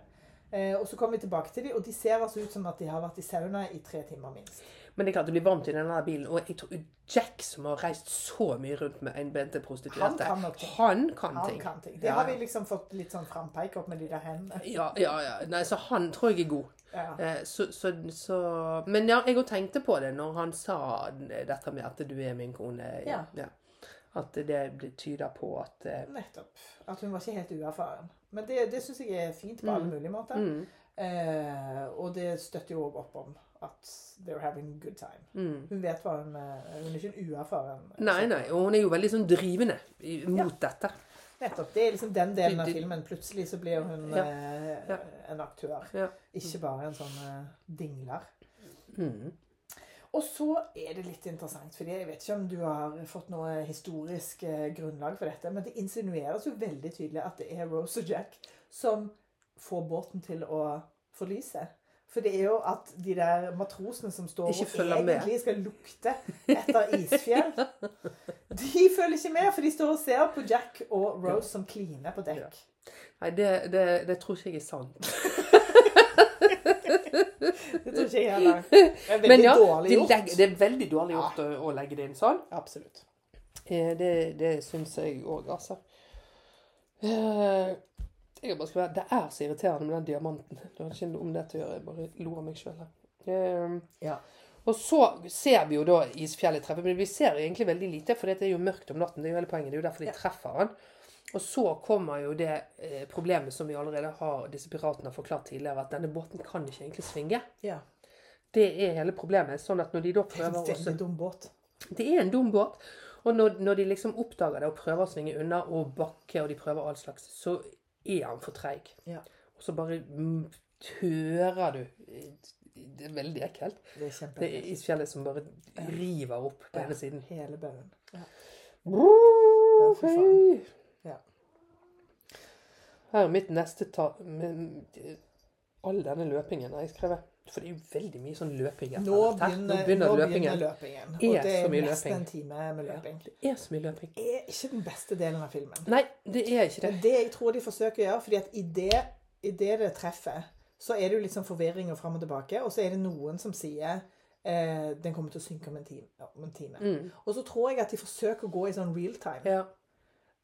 Eh, og så kommer vi tilbake til dem, og de ser altså ut som at de har vært i sauna i tre timer minst. Men det er klart, du blir varmt i denne bilen. Og jeg tror Jack, som har reist så mye rundt med enbente prostituerte, Han kan nok ting. han kan Han ting. kan ting. Det Ja, har vi liksom fått litt sånn frampeik opp med de der hendene. Ja, ja, ja. Nei, så han tror jeg er god. Ja. Eh, Så, så, så Men ja, jeg òg tenkte på det når han sa dette med at du er min kone. Ja. At det tyder på at eh, Nettopp. At hun var ikke helt uerfaren. Men det, det syns jeg er fint på alle mulige måter. mm, Eh, og det støtter jo òg opp om at they're having a good time. mm. Hun vet hva hun eh, Hun er ikke en uerfaren. Nei, nei. Og hun er jo veldig sånn drivende mot dette. Nettopp. Det er liksom den delen av filmen. Plutselig så blir hun Ja. eh, Ja. en aktør. Ja. Ikke bare en sånn eh, dingler. Mm. Og så er det litt interessant, fordi jeg vet ikke om du har fått noe historisk eh, grunnlag for dette, men det insinueres jo veldig tydelig at det er Rose og Jack som får båten til å forlise. For det er jo at de der matrosene som står og egentlig med. skal lukte etter isfjell, de følger ikke med, for de står og ser på Jack og Rose som kliner på dekk. Nei, det, det, det tror ikke jeg er sant. Det tror ikke jeg heller. Det er veldig Men ja, dårlig de gjort. legger, det er veldig dårlig gjort å, å legge det inn sånn. Absolutt. Eh, Det, det syns jeg òg, altså. Eh, Jeg bare skal være, det er så irriterende med den diamanten. Det har ikke noe om det til å gjøre. Jeg bare lo av meg sjøl. Ja. Og så ser vi jo da isfjellet treffe, men vi ser egentlig veldig lite, for det er jo mørkt om natten. Det er jo hele poenget. Det er jo derfor de treffer han. Og så kommer jo det eh, problemet som vi allerede har disse piratene har forklart tidligere, at denne båten kan ikke egentlig svinge. ja. Det er hele problemet. Sånn at når de da prøver Det er en dum båt. Det er en dum båt. Og når, når de liksom oppdager det og prøver å svinge unna og bakke, og de prøver all slags, så er han for treig. Ja. Og så bare mm, tører du Det er veldig ekkelt. Det er Det er isfjellet som bare river opp på ene siden. Hele baugen. Ja. Ja, faen. Ja. Her er mitt neste ta... med- All denne løpingen har jeg skrevet. For det er jo veldig mye sånn løping. Nå begynner, Nå begynner nå begynner løpingen. Er Og det så er nesten en time med løping. Det er så mye løping. Det er ikke den beste delen av filmen. Nei, det er ikke Det det. er det jeg tror de forsøker å gjøre. fordi at i det, i det det treffer, så er det jo litt sånn forvirring og fram og tilbake. Og så er det noen som sier eh, den kommer til å synke om en time. Ja, om en time. Mm. Og så tror jeg at de forsøker å gå i sånn real time. Ja.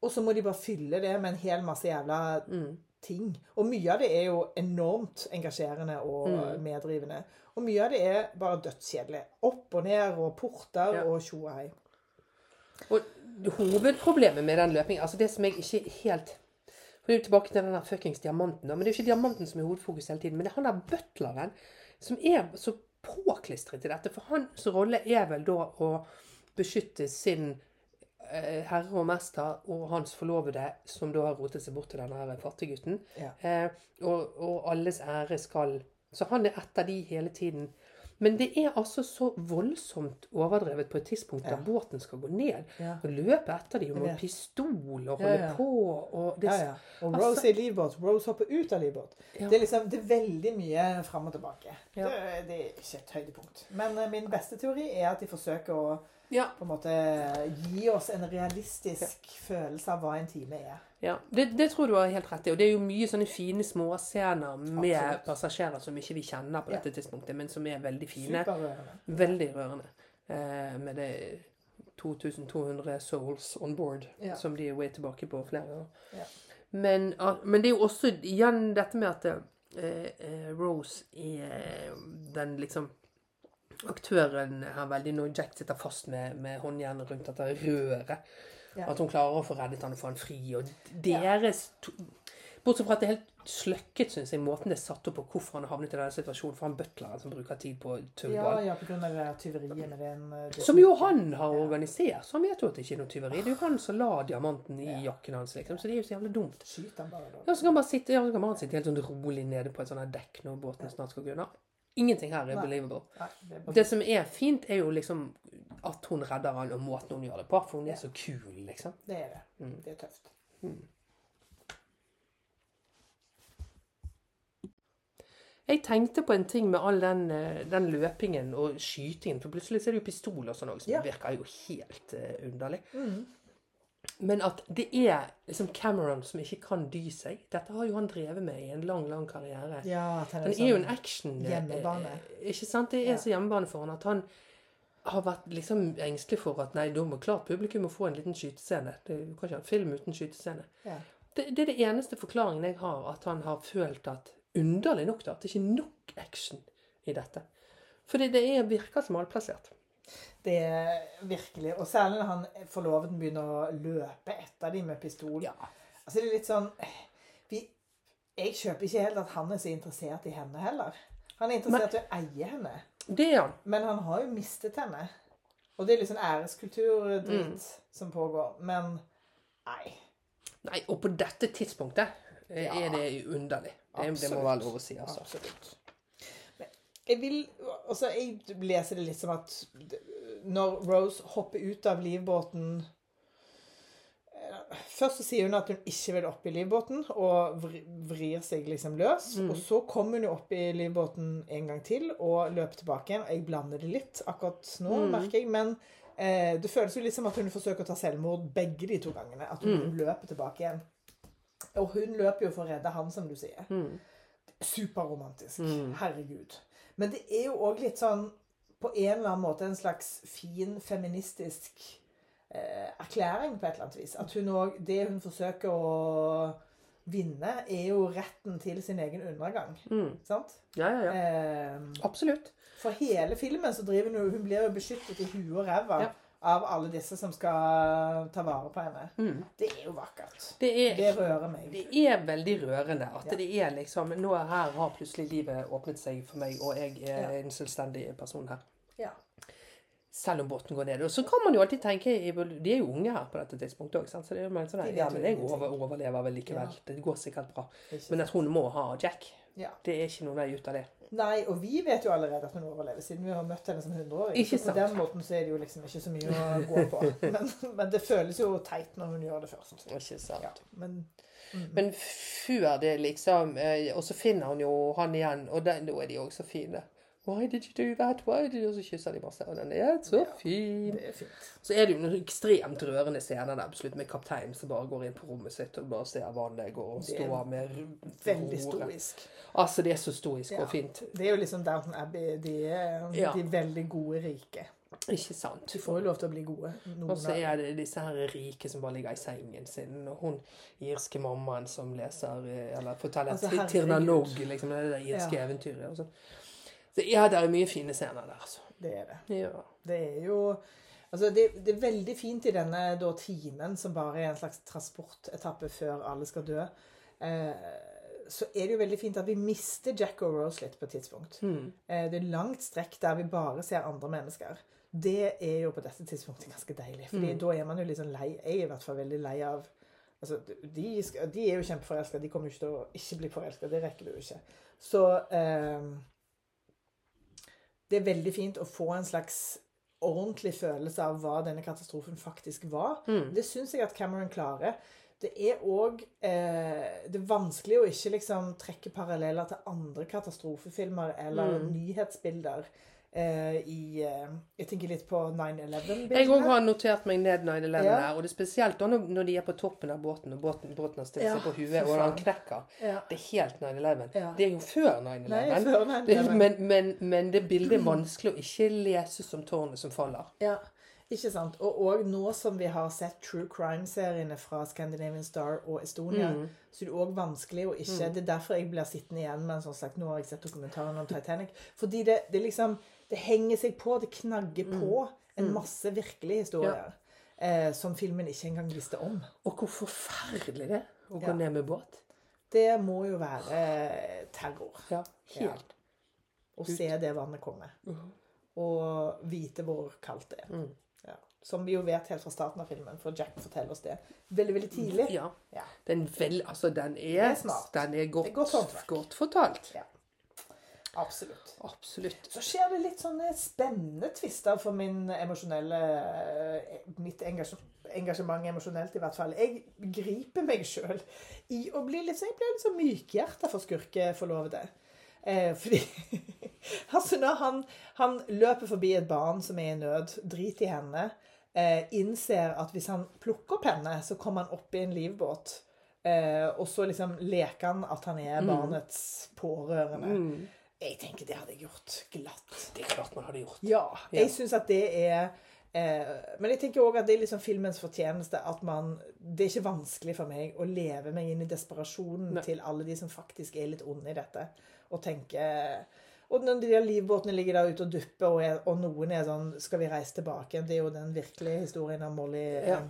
Og så må de bare fylle det med en hel masse jævla Mm. ting. Og mye av det er jo enormt engasjerende og Mm. meddrivende. Og mye av det er bare dødskjedelig. Opp og ned og porter Ja. og tjo og hei. Og hovedproblemet med den løpingen Altså det som jeg ikke helt For det er jo tilbake til den der fuckings diamanten. Men det er jo ikke diamanten som er hovedfokus hele tiden. Men det er han der butleren som er så påklistret til dette. For hans rolle er vel da å beskytte sin herre og mester og hans forlovede, som da har rotet seg bort til denne her fattiggutten. Ja. Eh, og, og alles ære skal Så han er etter de hele tiden. Men det er altså så voldsomt overdrevet på et tidspunkt Ja. der båten skal gå ned. Ja. Og løpe etter dem med pistol og holde på. Og det. Og Altså- Rose er i livbåt. Rose hopper ut av livbåt. Det, er liksom, det er veldig mye fram og tilbake. Det, det er ikke et høydepunkt. Men eh, min beste teori er at de forsøker å Ja. på en måte gi oss en realistisk følelse av hva en time er. Ja, det, det tror du har helt rett i. Og det er jo mye sånne fine småscener med Absolutt. passasjerer som ikke vi kjenner på Ja. dette tidspunktet, men som er veldig fine. Superrørende. Veldig rørende. Eh, med det 2200 souls on board, Ja. som de er tilbake på flere år. Ja. Men, ah, men det er jo også igjen dette med at eh, eh, Rose er den liksom Aktøren er veldig Når Jack sitter fast med, med håndjernet rundt dette røret. Ja. At hun klarer å få reddet han og få han fri. Og deres to, Bortsett fra at det er helt sløkket, syns jeg, måten det er satt opp på hvorfor han har havnet i denne situasjonen. For han butleren som bruker tid på Ja, ja, på grunn av det tyveriet med den eh, det Som jo han har organisert, så han vet jo at det ikke er noe tyveri. Det er jo han som la diamanten i jakken hans, liksom. Så det er jo så jævlig dumt. Skyt han bare, da. Ja, så kan han bare sitte, ja, så kan han sitte helt sånn rolig nede på et sånt her dekk når båten snart skal gå unna. Ingenting her er Nei. believable. Nei, det er. Det som er fint, er jo liksom at hun redder han, og måten hun gjør det på. For hun er så kul, liksom. Det er det. Mm. Det er tøft. Jeg tenkte på en ting med all den, eh, den løpingen og skytingen. For plutselig så er det jo pistol og sånn òg, som Ja. virker jo helt uh, underlig. Mm. Men at det er liksom Cameron som ikke kan dy seg. Dette har jo han drevet med i en lang, lang karriere. Ja, han er jo en sånn- action... hjemmebane. eh, Ikke sant? Det er Ja. så hjemmebane for han at han har vært liksom engstelig for at nei, da må klart publikum må få en liten skytescene. Det, du kan ikke ha en film uten skytescene. Ja. Det, det er det eneste forklaringen jeg har, at han har følt at Underlig nok, da, at det ikke er nok action i dette. For det, det er, virker som malplassert. Det er virkelig. Og særlig når han forloveden begynner å løpe etter dem med pistol. Ja. Altså det er litt sånn vi, Jeg kjøper ikke helt at han er så interessert i henne heller. Han er interessert i å eie henne. Det er han. Men han har jo mistet henne. Og det er litt sånn æreskulturdritt Mm. som pågår. Men nei. Nei, og på dette tidspunktet er Ja. det underlig. Det, det må være lov å si, altså. Absolutt. Jeg vil Altså, jeg leser det litt som at når Rose hopper ut av livbåten eh, Først så sier hun at hun ikke vil opp i livbåten, og vrir seg liksom løs. Mm. Og så kommer hun jo opp i livbåten en gang til og løper tilbake igjen. Jeg blander det litt akkurat nå, Mm. merker jeg. Men eh, det føles jo litt som at hun forsøker å ta selvmord begge de to gangene. At hun Mm. løper tilbake igjen. Og hun løper jo for å redde han, som du sier. Mm. Superromantisk. Mm. Herregud. Men det er jo òg litt sånn på en eller annen måte en slags fin feministisk eh, erklæring på et eller annet vis. At hun òg Det hun forsøker å vinne, er jo retten til sin egen undergang. Mm. Sant? Ja, ja, ja. Eh, Absolutt. for hele filmen så driver hun Hun blir jo beskyttet i huet og ræva Ja. Av alle disse som skal ta vare på henne. Mm. Det er jo vakkert. Det er, Det rører meg. det er veldig rørende at Ja. det er liksom Nå her har plutselig livet åpnet seg for meg, og jeg er Ja. en selvstendig person her. Ja. Selv om båten går ned. Og så kan man jo alltid tenke De er jo unge her på dette tidspunktet òg, så det er jo sånn Ja, men jeg over, overlever vel likevel. Det går sikkert bra. Men at hun må ha Jack, Ja. det er ikke noen vei ut av det. Nei, og vi vet jo allerede at hun overlever, siden vi har møtt henne som 100-åring. Ikke Så på den måten så er det jo liksom ikke så mye å gå på. Men, men det føles jo teit når hun gjør det først. Ikke sant. Ja, men mm. Men før det, liksom eh, Og så finner hun jo han igjen, og da er de òg så fine. Why did you do that? Why did you? Og så kysser de masse, og den er så Ja. fin. det er fint. Så er det jo noen ekstremt rørende scener der absolutt, med kapteinen som bare går inn på rommet sitt og bare ser vannet gå og står stå med ro- Veldig roret. stoisk. Altså, det er så stoisk Ja. og fint. Det er jo liksom Downton Abbey. De er, Ja. de er veldig gode rike. Ikke sant? De får jo lov til å bli gode. Og så er det disse her rike som bare ligger i sengen sin, og hun irske mammaen som leser eh, Eller forteller Altså. Tirna Nog, liksom, det der irske eventyret. Og sånn. Så ja, det er mye fine scener der, altså. Det er det. Ja. Det er jo Altså, det, det er veldig fint i denne da, timen, som bare er en slags transportetappe før alle skal dø. Eh, så er det jo veldig fint at vi mister Jack og Rose litt på et tidspunkt. Mm. Eh, det er langt strekk der vi bare ser andre mennesker. Det er jo på dette tidspunktet ganske deilig. Fordi Mm. da er man jo litt sånn lei. Jeg er i hvert fall veldig lei av Altså, de, skal, de er jo kjempeforelska. De kommer jo ikke til å ikke bli forelska. Det rekker du jo ikke. Så eh, det er veldig fint å få en slags ordentlig følelse av hva denne katastrofen faktisk var. Mm. Det syns jeg at Cameron klarer. Det er òg eh, Det er vanskelig å ikke liksom trekke paralleller til andre katastrofefilmer eller Mm. nyhetsbilder. Eh, i eh, Jeg tenker litt på 9-11-bildene. Jeg òg har notert meg ned 9-11 Ja. der. og det er spesielt da når de er på toppen av båten, og båten, båten har stilt Ja, seg på huet, og han knekker. Ja. Det er helt 9-11. Ja. Det er jo før 9-11. før Det- 9/11. Men, men, men det bildet er vanskelig å ikke lese som tårnet som faller. Ja, ikke sant. Og, og nå som vi har sett true crime-seriene fra Scandinavian Star og Estonia, Mm. så er det òg vanskelig å ikke Det er derfor jeg blir sittende igjen med en sånn sagt Nå har jeg sett dokumentaren om Titanic. Fordi det, det liksom Det henger seg på. Det knagger på en masse virkelige historier. Eh, som filmen ikke engang visste om. Og hvor forferdelig det er å gå Ja. ned med båt. Det må jo være terror. Ja, helt. Å se det vannet komme. Og vite hvor kaldt det er. Mm. Ja. Som vi jo vet helt fra starten av filmen, for Jack forteller oss det veldig veldig tidlig. Ja. Ja. Den, vel, altså, den er, er. Den er godt, er godt godt fortalt. Absolutt. Absolutt. Så skjer det litt sånne spennende tvister for min emosjonelle eh, Mitt engasj- engasjement emosjonelt, i hvert fall. Jeg griper meg sjøl i å bli litt, så jeg blir litt sånn mykhjerta for skurkeforlovede. Eh, fordi Altså, når han, han løper forbi et barn som er i nød, driter i henne, eh, innser at hvis han plukker opp henne, så kommer han opp i en livbåt. Eh, og så liksom leker han at han er barnets pårørende. Mm. Jeg tenker det hadde jeg gjort glatt. Det er klart man hadde gjort. Ja, Ja. jeg syns at det er eh, Men jeg tenker òg at det er liksom filmens fortjeneste at man Det er ikke vanskelig for meg å leve meg inn i desperasjonen Nei. til alle de som faktisk er litt onde i dette, og tenke Og når de der livbåtene ligger der ute og dupper, og, er, og noen er sånn Skal vi reise tilbake? Det er jo den virkelige historien av Molly. Ja.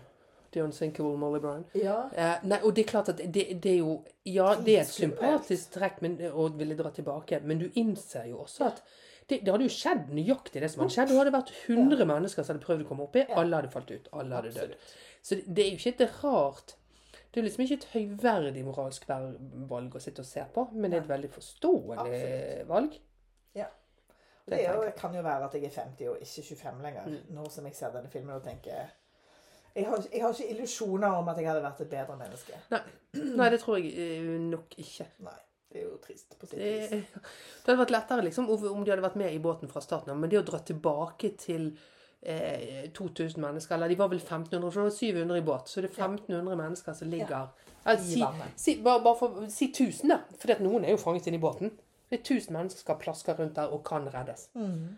The Unsinkable Molly Brown. ja. Eh, nei, og det er klart at det, det er jo Ja, det er et sympatisk trekk men, å ville dra tilbake, men du innser jo også at det, det hadde jo skjedd nøyaktig det som hadde skjedd. Det hadde vært 100 mennesker som hadde prøvd å komme oppi. Alle hadde falt ut. Alle hadde dødd. Så det, det er jo ikke et rart Det er liksom ikke et høyverdig moralsk valg å sitte og se på, men det er et veldig forståelig valg. Ja. Det Det, jo, kan jo være at jeg er 50 og ikke 25 lenger, Mm. nå som jeg ser denne filmen og tenker jeg har, jeg har ikke illusjoner om at jeg hadde vært et bedre menneske. Nei, nei det tror jeg eh, nok ikke. Nei. Det er jo trist på sitt Det, vis. det hadde vært lettere liksom, om de hadde vært med i båten fra starten av. Men det å dra tilbake til eh, 2000 mennesker, eller de var vel 1500, for det var 700 i båt, så det er 1500 mennesker som ligger ja. altså, si, si, bare, bare for, si 1000, da. For noen er jo fanget inn i båten. Det er 1000 mennesker som plasker rundt der og kan reddes. Mm.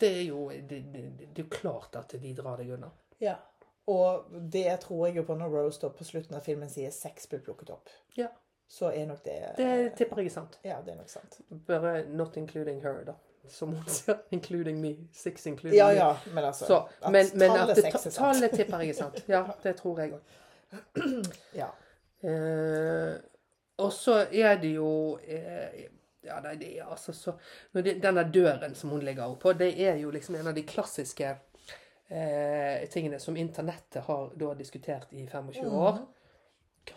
Det er jo det, det, det er klart at de drar deg unna. Ja. Og det tror jeg jo på når Rose da på slutten av filmen sier sex blir plukket opp. Ja. Så er nok det Det tipper jeg er sant. Ja, det er nok sant. Bare not including her, da. Som hun sier. Including me. Six including Ja me. ja, men altså Så, at men, men at tallet det, tallet tipper jeg er sant. Ja, det tror jeg òg. Ja. Eh, og så er det jo eh, Ja, det er altså så det, Denne døren som hun ligger oppå, det er jo liksom en av de klassiske eh, tingene som internettet har da diskutert i 25 år.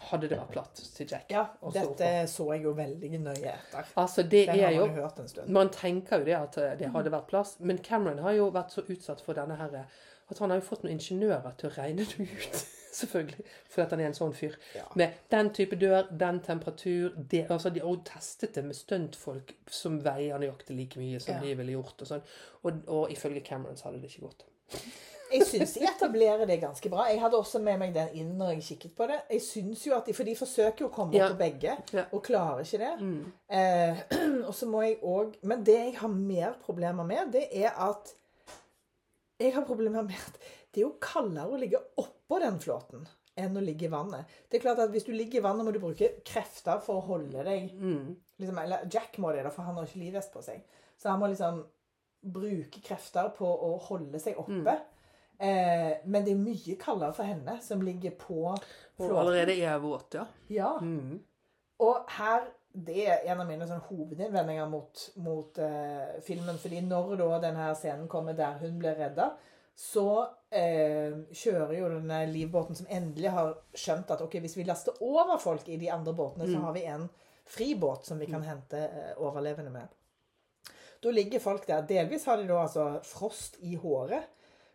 Hadde det vært platt til Jack? Ja, dette så jeg jo veldig nøye etter. Altså, det Den er jo hørt en stund. Man tenker jo det at eh, det hadde vært plass, men Cameron har jo vært så utsatt for denne her at han har jo fått noen ingeniører til å regne det ut. Selvfølgelig. Fordi at han er en sånn fyr. Ja. Med den type dør, den temperatur det, altså De har jo testet det med stuntfolk som veier nøyaktig like mye som Ja. de ville gjort. Og sånn. Og, og ifølge Cameron så hadde det ikke gått. Jeg syns de etablerer det ganske bra. Jeg hadde også med meg den inn når jeg kikket på det. Jeg synes jo at de, For de forsøker jo å komme Ja. på begge, Ja. og klarer ikke det. Mm. Eh, og så må jeg òg Men det jeg har mer problemer med, det er at Jeg har problemer med at det er jo kaldere å ligge oppå den flåten enn å ligge i vannet. Det er klart at Hvis du ligger i vannet, må du bruke krefter for å holde deg Mm. liksom, Eller Jack må det, da, for han har ikke livvest på seg. Så han må liksom bruke krefter på å holde seg oppe. Eh, men det er mye kaldere for henne, som ligger på Og flåten. allerede er våt, ja. Ja. Mm. Og her Det er en av mine sånn, hovedinnvendinger mot, mot eh, filmen. fordi når da denne scenen kommer der hun blir redda, så eh, kjører jo denne livbåten som endelig har skjønt at ok, hvis vi laster over folk i de andre båtene, så har vi en fribåt som vi kan hente eh, overlevende med. Da ligger folk der. Delvis har de da altså frost i håret,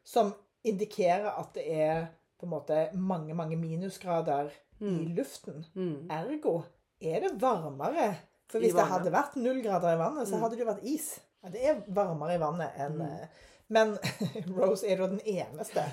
som indikerer at det er på en måte mange, mange minusgrader i luften. Mm. Ergo er det varmere. For hvis det hadde vært null grader i vannet, så hadde det jo vært is. Det er varmere i vannet enn eh, Men Rose er da den eneste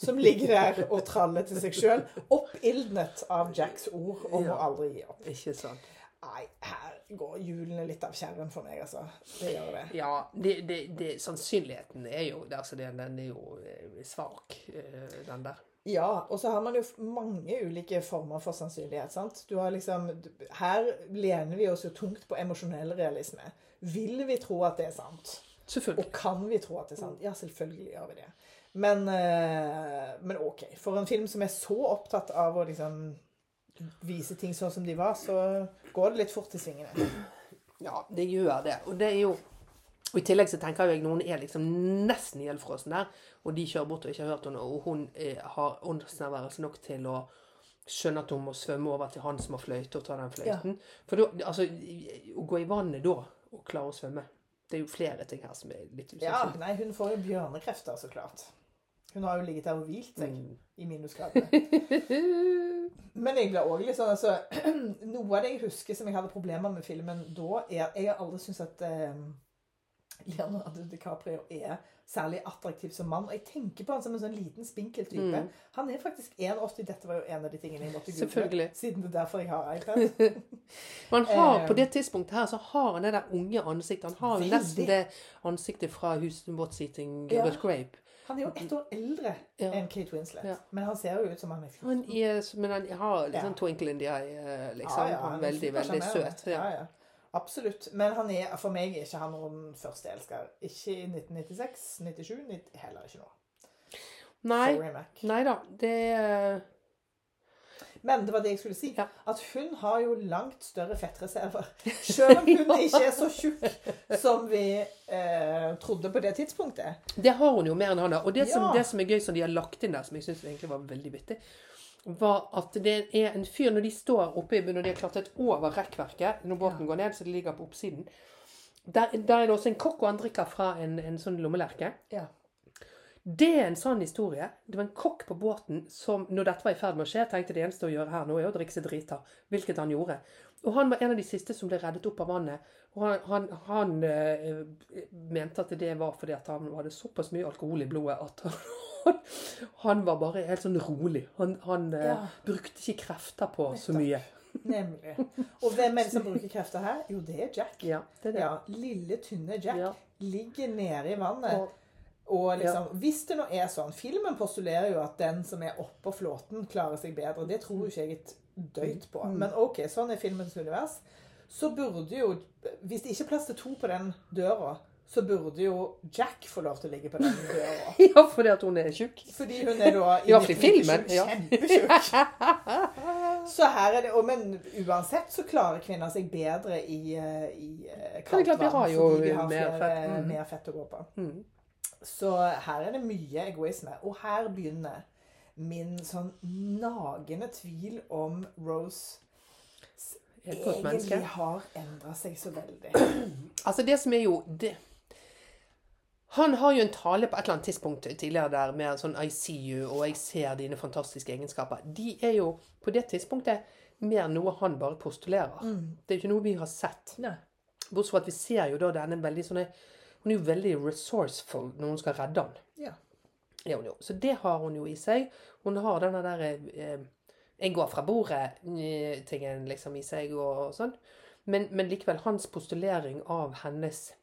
som ligger der og traller til seg sjøl, oppildnet av Jacks ord om Ja. å aldri gi opp. Ikke sant. Nei, her går hjulene litt av kjerren for meg, altså. Det gjør det. Ja, det, det, det, sannsynligheten er jo altså den, den er jo eh, svak, eh, den der. Ja, og så har man jo mange ulike former for sannsynlighet. sant? Du har liksom, Her lener vi oss jo tungt på emosjonell realisme. Vil vi tro at det er sant? Selvfølgelig. Og kan vi tro at det er sant? Ja, selvfølgelig gjør vi det. Men, eh, men OK. For en film som er så opptatt av å liksom vise ting sånn som de var, så går det litt fort i svingene. Ja, det gjør det. Og det er jo og I tillegg så tenker jeg noen er liksom nesten ihjelfrossen der, og de kjører bort og ikke har hørt henne, og hun eh, har åndsnærværelse nok til å skjønne at hun må svømme over til han som har fløyte, og ta den fløyten. For da, altså, å gå i vannet da og klare å svømme Det er jo flere ting her som er litt Ja, nei, hun får jo bjørnekrefter, så klart. Hun har jo ligget der og hvilt seg Mm. i minusgradene. Men jeg ble også litt sånn, altså, Noe av det jeg husker som jeg hadde problemer med filmen da, er at jeg har aldri syntes at eh, Leonardo DiCaprio er særlig attraktiv som mann. Og jeg tenker på han som en sånn liten, spinkel type. Mm. Han er faktisk 1,80. Dette var jo en av de tingene jeg måtte google. Siden det er derfor jeg har iPad. Man har, Eh. på det tidspunktet her så har han det der unge ansiktet. Han har jo nesten det ansiktet fra Houston What's Eating Ja. Grape. Han er jo ett år eldre Ja. enn Kate Winslet. Ja. Men han ser jo ut som han er 14. Han er, men han har litt sånn twinkle in the eye, eh, liksom. Ja, han er veldig, veldig søt. Ja. Ja, ja. Absolutt. Men han er, for meg er ikke han noen førsteelsker. Ikke i 1996, 97, 90, heller ikke nå. Nei, Sorry, Mac. nei da. Det er Men det var det jeg skulle si. At hun har jo langt større fettreserver. Selv om hun ikke er så tjukk som vi eh, trodde på det tidspunktet. Det har hun jo mer enn han har. Og det som, det som er gøy som de har lagt inn der, som jeg syns egentlig var veldig vittig, var at det er en fyr når de står oppe i Når de har klatret over rekkverket, når båten går ned, så de ligger på oppsiden Der, der er det også en kokk, og han drikker fra en, en sånn lommelerke. Ja. Det er en sann historie. Det var en kokk på båten som, når dette var i ferd med å skje, tenkte det eneste å gjøre her nå er å drikke seg drita. Hvilket han gjorde. Og han var en av de siste som ble reddet opp av vannet. Og han, han, han eh, mente at det var fordi at han hadde såpass mye alkohol i blodet at han, han var bare helt sånn rolig. Han, han eh, Ja. brukte ikke krefter på så mye. Nemlig. Og hvem er det som bruker krefter her? Jo, det er Jack. Ja, det er det. Ja, Lille, tynne Jack Ja. ligger nede i vannet. Og, Og liksom, Hvis det nå er sånn Filmen postulerer jo at den som er oppå flåten, klarer seg bedre. Det tror jo ikke jeg et døyt på. Mm. Men OK, sånn er filmens univers. Så burde jo Hvis det ikke er plass til to på den døra, så burde jo Jack få lov til å ligge på den døra. ja, fordi at hun er tjukk. Fordi hun er da I hvert fall i filmen, ja. kjempetjukk. Så her er det, og, Men uansett så klarer kvinner seg bedre i, eh, i eh, Ja, kaldt vi vann. har jo fordi vi har mer flere, fett. Mm. mer fett å gå på. Mm. Så her er det mye egoisme. Og her begynner min sånn nagende tvil om Rose egentlig har endra seg så veldig. Altså, det som er jo det, Han har jo en tale på et eller annet tidspunkt tidligere der med sånn I see you, og jeg ser dine fantastiske egenskaper. De er jo på det tidspunktet mer noe han bare postulerer. Det er jo ikke noe vi har sett. Bortsett fra at vi ser jo da denne veldig sånne Hun er jo veldig resourceful når hun skal redde han. Ja. Det hun jo. Så det har hun jo i seg. Hun har denne der eh, Jeg går fra bordet-tingen liksom i seg og sånn. Men, men likevel hans postulering av hennes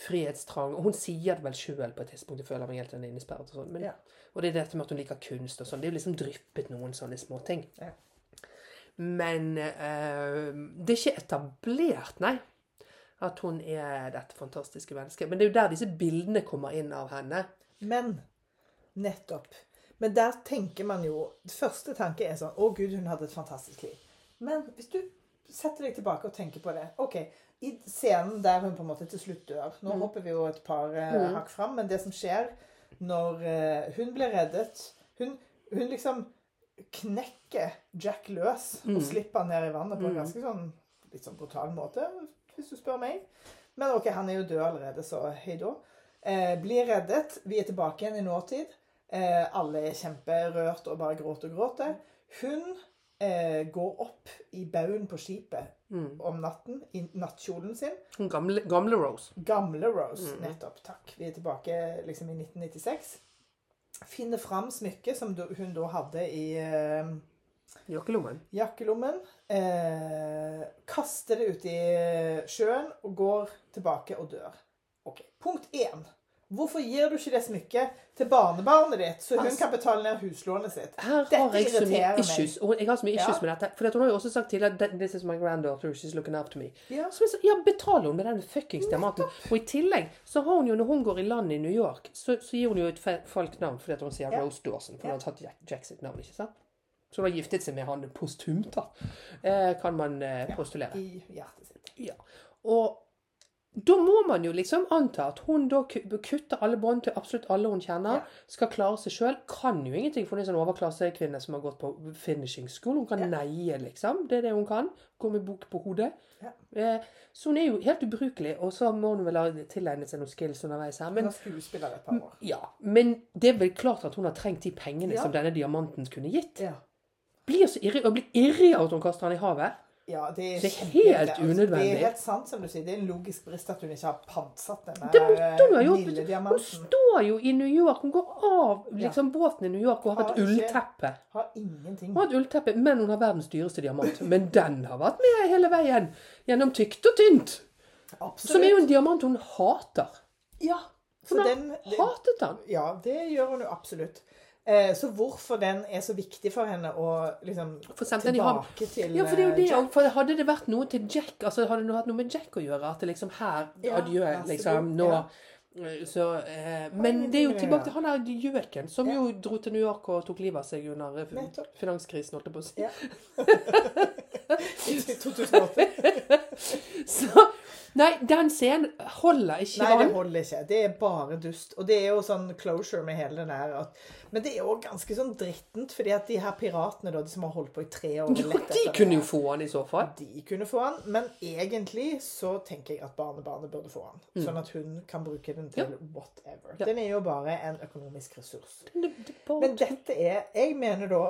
frihetstrang Og hun sier det vel sjøl på et tidspunkt. Jeg føler meg helt innesperret og sånn. Men, Ja. Og det er dette med at hun liker kunst og sånn. Det er jo liksom dryppet noen sånne småting. Ja. Men eh, det er ikke etablert, nei. At hun er dette fantastiske mennesket. Men det er jo der disse bildene kommer inn av henne. Men nettopp. Men der tenker man jo Første tanke er sånn Å, gud, hun hadde et fantastisk liv. Men hvis du setter deg tilbake og tenker på det OK, i scenen der hun på en måte til slutt dør Nå hopper vi jo et par eh, hakk fram, men det som skjer når eh, hun blir reddet hun, hun liksom knekker Jack løs og slipper han ned i vannet på en ganske sånn litt sånn brutal måte, hvis du spør meg. Men ok, han er jo død allerede, så hei da. Eh, blir reddet. Vi er tilbake igjen i nåtid. Eh, alle er kjemperørt og bare gråter og gråter. Hun eh, går opp i baugen på skipet om natten i nattkjolen sin. Gamle, gamle Rose. Gamle Rose, nettopp. Takk. Vi er tilbake liksom i 1996. Finner fram smykket som hun da hadde i eh, Jakkelommen. jakkelommen. Eh, kaster det ut i sjøen og går tilbake og dør. Ok, Punkt én. Hvorfor gir du ikke det smykket til barnebarnet ditt, så hun Altså- kan betale ned huslånet sitt? Her Dette har jeg så mye issues. Og jeg har så mye issues Ja. med dette. For hun har jo også sagt til at this is my granddaughter, she's looking up to me. Ja. Så ja, betaler hun med den fuckings diamanten. Og i tillegg så har hun jo, når hun går i land i New York, så, så gir hun jo et falskt navn fordi hun sier Ja. Rose Dawson. For hun har tatt Jack, Jack sitt navn, ikke sant? Så hun har giftet seg med han posthumt, da. Eh, kan man postulere. postulere. I hjertet sitt. Ja. Og da må man jo liksom anta at hun da kutter alle bånd til absolutt alle hun kjenner. Ja. Skal klare seg sjøl. Kan jo ingenting for hun er en sånn overklassekvinne som har gått på finishing school. Hun kan Ja. neie, liksom. Det er det hun kan. Gå med bok på hodet. Ja. Eh, så hun er jo helt ubrukelig. Og så må hun vel ha tilegnet seg noen skills underveis her. Hun Men, var skuespiller et par år. ja, men det er vel klart at hun har trengt de pengene Ja. som denne diamanten kunne gitt. Ja. Blir så irri, og blir irri av at hun kaster den i havet. Ja, det er, Det er helt altså, unødvendig. Det er helt sant som du sier. Det er en logisk brist at hun ikke har pantsatt denne Det måtte hun ha eh, gjort. Hun står jo i New York. Hun går av liksom båten i New York og har Har et ullteppe. Har ingenting. Hun har et ullteppe, Men hun har verdens dyreste diamant. Men den har vært med hele veien. Gjennom tykt og tynt. Absolutt. Som er jo en diamant hun hater. Ja. Hun har den, hatet den. ja, det gjør hun jo absolutt. Eh, så hvorfor den er så viktig for henne å liksom tilbake til Ja, for det er jo det. eh, For hadde det vært noe til Jack, altså hadde det hatt noe med Jack å gjøre, at det liksom her Ja, Adjø, liksom. Nå Ja. så, eh, Men det er jo tilbake til han der gjøken som Ja. jo dro til New York og tok livet av seg under eh, finanskrisen, holdt jeg på å si. Ja. I 2008. Så, nei, den scenen holder ikke Nei, det holder ikke. Det er bare dust. Og det er jo sånn closure med hele den at Men det er jo ganske sånn drittent, fordi at de her piratene, da, de som har holdt på i tre år jo, de kunne jo få han i så fall. De kunne få han, men egentlig så tenker jeg at barnebarnet burde få han. Sånn at hun kan bruke den til whatever. Mm. Ja. Den er jo bare en økonomisk ressurs. Det, det bare, Men dette er Jeg mener da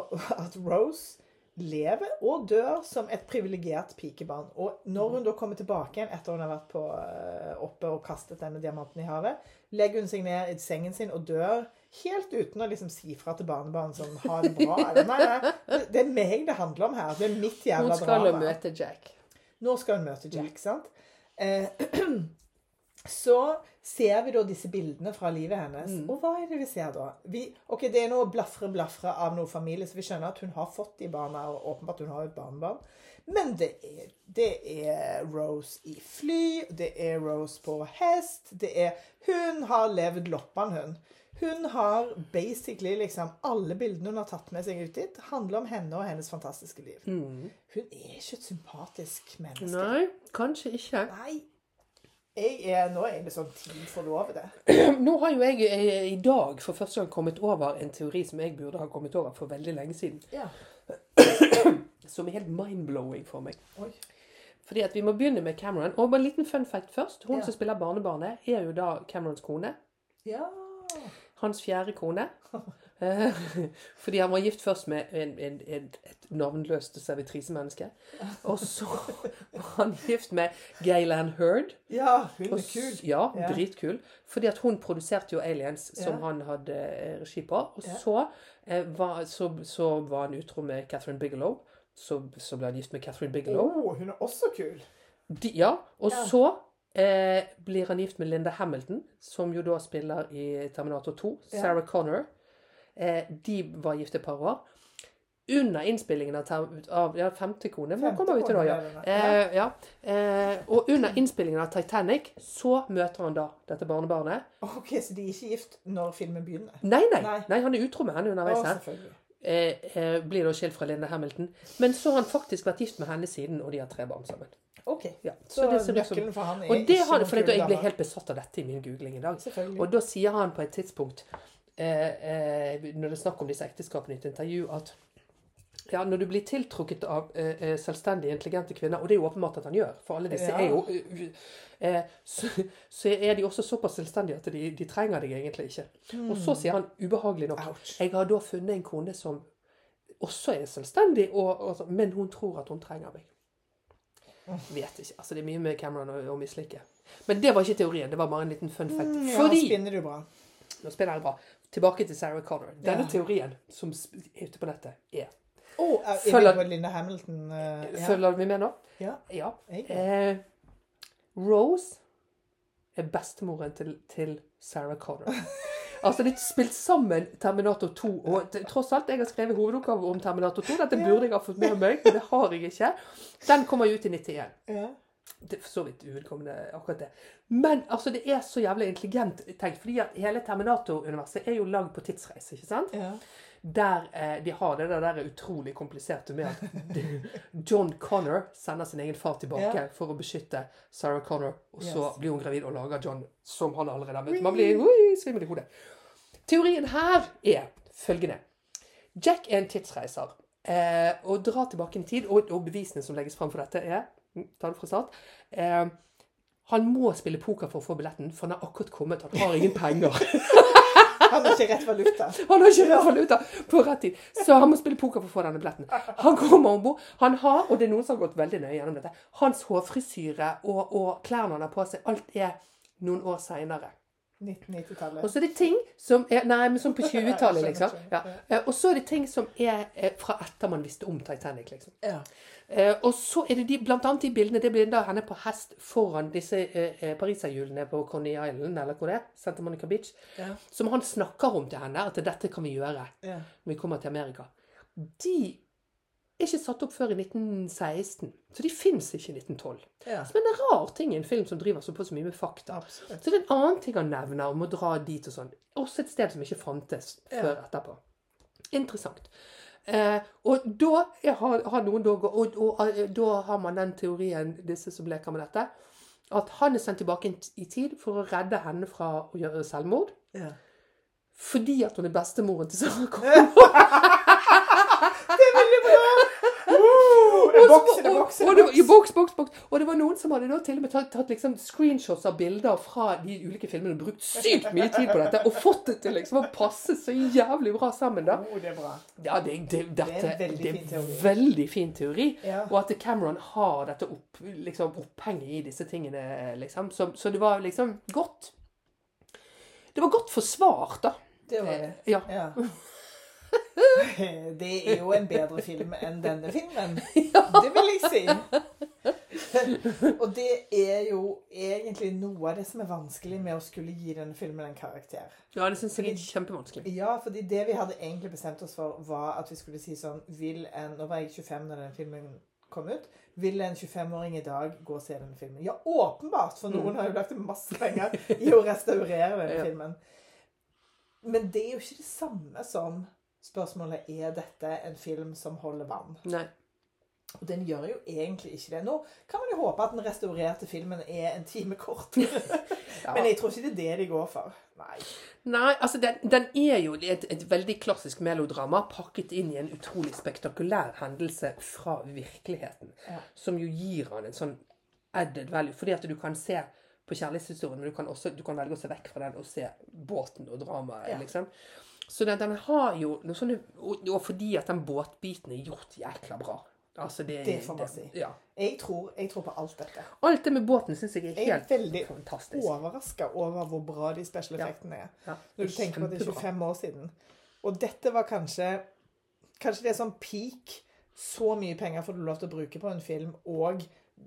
at Rose lever og dør som et privilegert pikebarn. Og når hun da kommer tilbake igjen etter hun har vært på, eh, oppe og kastet denne diamanten i havet, legger hun seg ned i sengen sin og dør helt uten å liksom si fra til barnebarn som har det bra. Eller, nei, nei, det- det er meg det handler om her. Det er mitt hun Nå skal hun møte Jack. Nå skal hun møte Jack, sant? Eh, så ser vi da disse bildene fra livet hennes. Og hva er det vi ser da? Vi, ok, Det er noe blafre, blafre av noe familie, så vi skjønner at hun har fått de barna, og åpenbart hun har et barnebarn. Men det er, det er Rose i fly, det er Rose på hest, det er Hun har levd loppan, hun. Hun har basically liksom Alle bildene hun har tatt med seg ut dit, handler om henne og hennes fantastiske liv. Hun er ikke et sympatisk menneske. Nei, kanskje ikke. Nei. Jeg er, nå er jeg litt sånn tid det. Nå har jo jeg eh, i dag for første gang kommet over en teori som jeg burde ha kommet over for veldig lenge siden. Ja. Som er helt mind-blowing for meg. Oi. Fordi at vi må begynne med Cameron. Og bare en liten fun fact først. Hun Ja. som spiller barnebarnet, er jo da Camerons kone. Ja. Hans fjerde kone. Eh, Fordi han var gift først med en, en, en, et navnløst servitrisemenneske. Og så var han gift med Gaylan Heard. Ja, hun er s- kul. Ja, Ja. dritkul. Fordi at hun produserte jo Aliens, som Ja. han hadde eh, regi på. Og Ja. så, eh, var, så, så var han utro med Catherine Bigelow. Så, så ble han gift med Catherine Bigelow. Oh, hun er også kul. De, ja, og så eh, blir han gift med Linda Hamilton, som jo da spiller i Terminator 2. Ja. Sarah Connor. Eh, de var gift et par år. Under innspillingen av, av ja, Femte kone Hva kommer vi til da? Ja. Eh, ja. Eh, og under innspillingen av Titanic så møter han da dette barnebarnet. Ok, Så de er ikke gift når filmen begynner? Nei, nei, Nei. nei han er utro med henne underveis her. selvfølgelig. Eh, eh, blir da skilt fra Linda Hamilton. Men så har han faktisk vært gift med henne siden, og de har tre barn sammen. Ok. Ja, Så, som- nøkkelen for han er Og det ikke har, for jeg, ble helt besatt av dette i min googling i dag. Og da sier han på et tidspunkt, eh, eh, når det er snakk om disse ekteskapene i et intervju, at Ja, når du blir tiltrukket av eh, eh, selvstendige, intelligente kvinner, og det er jo åpenbart at han gjør, for alle disse Ja. er jo eh, eh, så, så er de også såpass selvstendige at de, de trenger deg egentlig ikke. Og så sier han ubehagelig nok Ouch. Jeg har da funnet en kone som også er selvstendig, og, og, men hun tror at hun trenger meg. Vet ikke. altså Det er mye med Cameron å, å mislike. Men det var ikke teorien, det var bare en liten fun fact. Mm, ja, Fordi spinner du bra. Nå spiller jeg bra. Tilbake til Sarah Connor. Denne Ja. teorien som er ute på nettet, er oh, er Følger- Linda Hamilton? uh, ja. Følger vi med nå? Ja. Ja. Eh, Rose er bestemoren til, til Sarah Connor. Altså, er spilt sammen Terminator 2 og tross alt, jeg har skrevet hovedoppgave om Terminator 2. Dette burde jeg ha fått med meg, men det har jeg ikke. Den kommer jo ut i 91. Ja. Det er for så vidt uvedkommende, akkurat det. Men altså, det er så jævlig intelligent tenkt, fordi hele Terminator-universet er jo lagd på tidsreise, ikke sant? Ja. Der eh, de har det der, der utrolig kompliserte med at John Connor sender sin egen far tilbake Ja. for å beskytte Sarah Connor, og så Yes. blir hun gravid og lager John som han allerede har møtt. Man blir ui, svimmel i hodet. Teorien her er følgende. Jack er en tidsreiser eh, og drar tilbake en tid, og, og bevisene som legges fram for dette er mm, Ta det fra start. Eh, han må spille poker for å få billetten, for han har akkurat kommet. Han har ingen penger. Han har ikke rett valuta. Han har ikke rett valuta på rett tid, så han må spille poker for å få denne billetten. Han kommer om bord. Han har, og det er noen som har gått veldig nøye gjennom dette, hans hårfrisyre og, og klærne han har på seg, alt er noen år seinere. 1990-tallet. Og så er det ting som er Nei, men sånn på 20-tallet, liksom. Ja. Eh, Og så er det ting som er eh, fra etter man visste om Titanic, liksom. Ja. Eh, og så er det de, blant annet de bildene Det blir da henne på hest foran disse eh, eh, pariserhjulene på Coney Island, eller hvor det er, Santa Monica Beach, Ja. som han snakker om til henne, at dette kan vi gjøre Ja. når vi kommer til Amerika. De er ikke satt opp før i 1916, så de fins ikke i 1912. ja. Men det er rar ting i en film som driver såpass mye med fakta. Absolutt. Så det er en annen ting han nevner om å dra dit og sånn. Også et sted som ikke fantes før etterpå. Interessant. Eh, og da har, har noen da, og, og, og, eh, da har man den teorien, disse som leker med dette, at han er sendt tilbake i- tid for å redde henne fra å gjøre selvmord. Ja. Fordi at hun er bestemoren til Sarah Connor. Det, er veldig det, og, det var- i boks, boks, boks. og det var noen som hadde til og med tatt, tatt liksom screenshots av bilder fra de ulike filmene og brukt sykt mye tid på dette. Og fått det til liksom å passe så jævlig bra sammen. da. Oh, det er bra. Ja, det, det, dette, Det er en veldig fin teori. veldig fin teori. Ja. Og at Cameron har dette opp, liksom, opphenget i disse tingene, liksom. Så, så det var liksom godt. Det var godt forsvart, da. Det var det. Ja. Ja. Det er jo en bedre film enn denne filmen. Det vil jeg si. Og det er jo egentlig noe av det som er vanskelig med å skulle gi denne filmen en karakter. ja, det syns jeg er kjempevanskelig. Ja, fordi det vi hadde egentlig bestemt oss for, var at vi skulle si sånn Vil en Nå var jeg 25 når den filmen kom ut. Vil en 25-åring i dag gå og se denne filmen? Ja, åpenbart! For noen har jo lagt masse penger i å restaurere denne Ja. filmen. Men det er jo ikke det samme som spørsmålet er dette en film som holder vann. Nei. Og den gjør jo egentlig ikke det. Nå kan man jo håpe at den restaurerte filmen er en time kortere. Ja. Men jeg tror ikke det er det de går for. Nei. Nei, altså den, den er jo et, et veldig klassisk melodrama pakket inn i en utrolig spektakulær hendelse fra virkeligheten. Ja. Som jo gir han en sånn added value. Fordi at du kan se på kjærlighetshistorien, men du kan også du kan velge å se vekk fra den og se båten og dramaet. Ja. liksom. Så den, den har jo noe sånne og, og fordi at den båtbiten er gjort jækla bra. Altså det, Det får man si. Ja. Jeg tror, jeg tror på alt dette. Alt det med båten syns jeg er helt fantastisk. Jeg er veldig fantastisk. overraska over hvor bra de special Ja. effektene er. Ja, Når du tenker på at det er 25 år siden. Og dette var kanskje Kanskje det er sånn peak. Så mye penger får du lov til å bruke på en film, og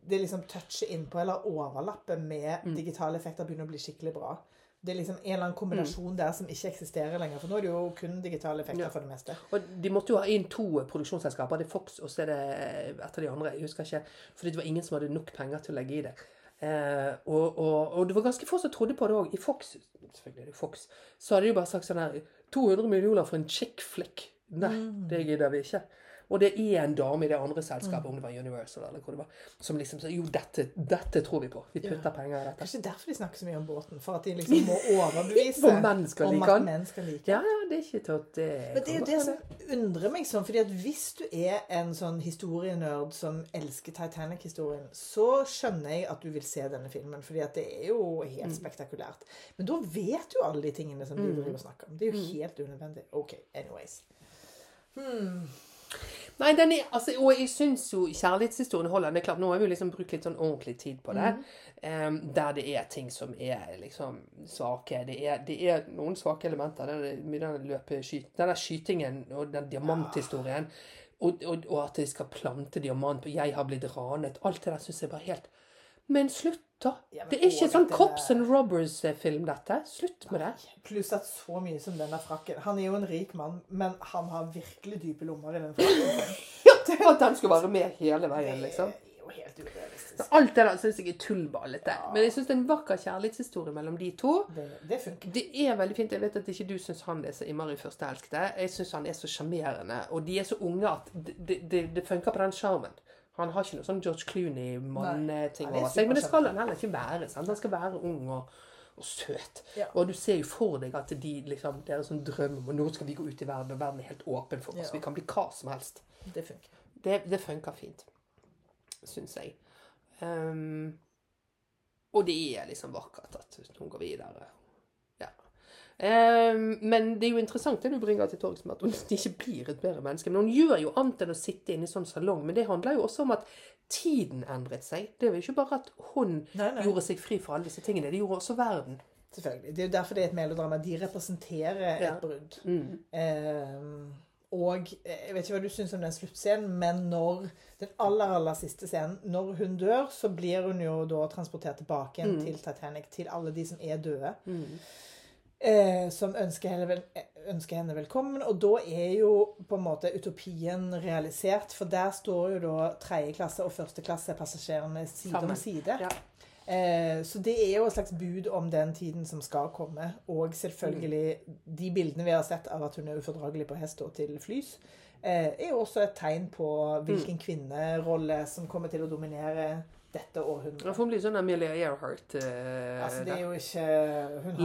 det liksom toucher innpå eller overlapper med Mm. digitale effekter begynner å bli skikkelig bra. Det er liksom en eller annen kombinasjon Mm. der som ikke eksisterer lenger. For nå er det jo kun digitale effekter Ja. for det meste. Og de måtte jo ha inn to produksjonsselskaper. Det er Fox og så er det et av de andre. Jeg husker ikke. Fordi det var ingen som hadde nok penger til å legge i det. Eh, og, og, og det var ganske få som trodde på det òg. I Fox selvfølgelig er det Fox, så hadde de jo bare sagt sånn her 200 millioner for en chick flick. Nei, det gidder vi ikke. Og det er en dame i det andre selskapet, om det var Universal eller hvor det var, som liksom sier jo, dette, dette tror vi på. Vi putter penger i dette. Kanskje derfor de snakker så mye om båten. For at de liksom må overbevise om like at mennesker menn skal like Ja, ja, det er ikke til at det Men det er jo det som undrer meg sånn, fordi at hvis du er en sånn historienerd som elsker Titanic-historien, så skjønner jeg at du vil se denne filmen, fordi at det er jo helt Mm. spektakulært. Men da vet du alle de tingene som de driver og snakker om. Det er jo Mm. helt unødvendig. OK, anyways. Nei, den er, altså, og jeg syns jo kjærlighetshistorien holder. Det er klart, Nå har vi jo liksom brukt litt sånn ordentlig tid på det. em, der det er ting som er liksom svake. Det er, det er noen svake elementer. Er den løpeskyt, den der skytingen og den diamanthistorien. Og, og, og at de skal plante diamant, og 'jeg har blitt ranet'. Alt det der syns jeg bare helt Men slutt, da! Ja, det er ikke sånn Cops and Robbers-film, dette. Slutt med det. Pluss at så mye som denne frakken Han er jo en rik mann, men han har virkelig dype lommer i den frakken. Ja, At den skulle være med hele veien, liksom. Det er jo helt urealistisk. Alt det der syns jeg er tullballete. Men jeg syns det er en vakker kjærlighetshistorie mellom de to. Det, det. Det er veldig fint. Jeg vet at ikke du syns han er så innmari førsteelskede. Jeg syns han er så sjarmerende. Og de er så unge at det, det, det, det funker på den sjarmen. Han har ikke noe sånn George Clooney-mann-ting er over seg. Men det skal han heller ikke være. Sant? Han skal være ung og, og søt. Ja. Og du ser jo for deg at de liksom, det er en sånn drøm om at nå skal vi gå ut i verden, og verden er helt åpen for oss. Ja. Vi kan bli hva som helst. Det funker. Det, det funker fint, syns jeg. Um, og det er liksom vakkert at hun går videre. Ehm, men det er jo interessant det du bringer til torgs med at hun ikke blir et bedre menneske. Men hun gjør jo annet enn å sitte inne i sånn salong. Men det handler jo også om at tiden endret seg. Det var jo ikke bare at hun Nei, nei. gjorde seg fri fra alle disse tingene. Det gjorde også verden. Selvfølgelig. Det er jo derfor det er et melodrama. De representerer Ja. et brudd. Mm. Um, og eh, jeg vet ikke hva du syns om den sluttscenen, men når den aller aller siste scenen, når hun dør, så blir hun jo da transportert tilbake Mm. til Titanic, til alle de som er døde. Mm. Eh, som ønsker henne, vel, eh, ønsker henne velkommen. Og da er jo på en måte utopien realisert, for der står jo da tredje klasse og første klasse passasjerene side Sammen. om side. Ja. Eh, så det er jo et slags bud om den tiden som skal komme. Og selvfølgelig de bildene vi har sett av at hun er ufordragelig på hest og til flys, eh, er jo også et tegn på hvilken kvinnerolle som kommer til å dominere dette århundret. for hun blir sånn Amelia Earhart. eh, Altså, det er jo ikke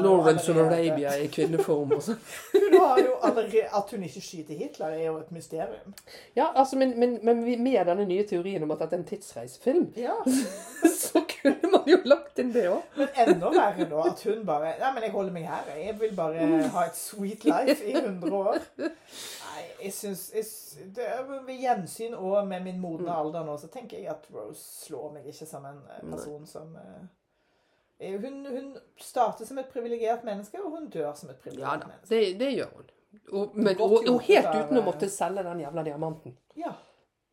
Lawrence of Arabia i kvinneform og sånn. Hun har jo allerede, At hun ikke skyter Hitler, er jo et mysterium. Ja, altså, men, men, men med denne nye teorien om at det er en tidsreisefilm, Ja, så kunne man jo lagt inn det òg. Men enda verre da at hun bare Nei, men jeg holder meg her. Jeg vil bare ha et sweet life i 100 år. Nei, jeg syns Ved gjensyn og med min modne alder nå, så tenker jeg at Rose slår meg ikke som en person person som eh, eh, hun, hun starter som et privilegert menneske, og hun dør som et Ja privilegert da, menneske. det, det gjør hun. Og, men, og, og, og helt uten å måtte selge den jævla diamanten. Ja,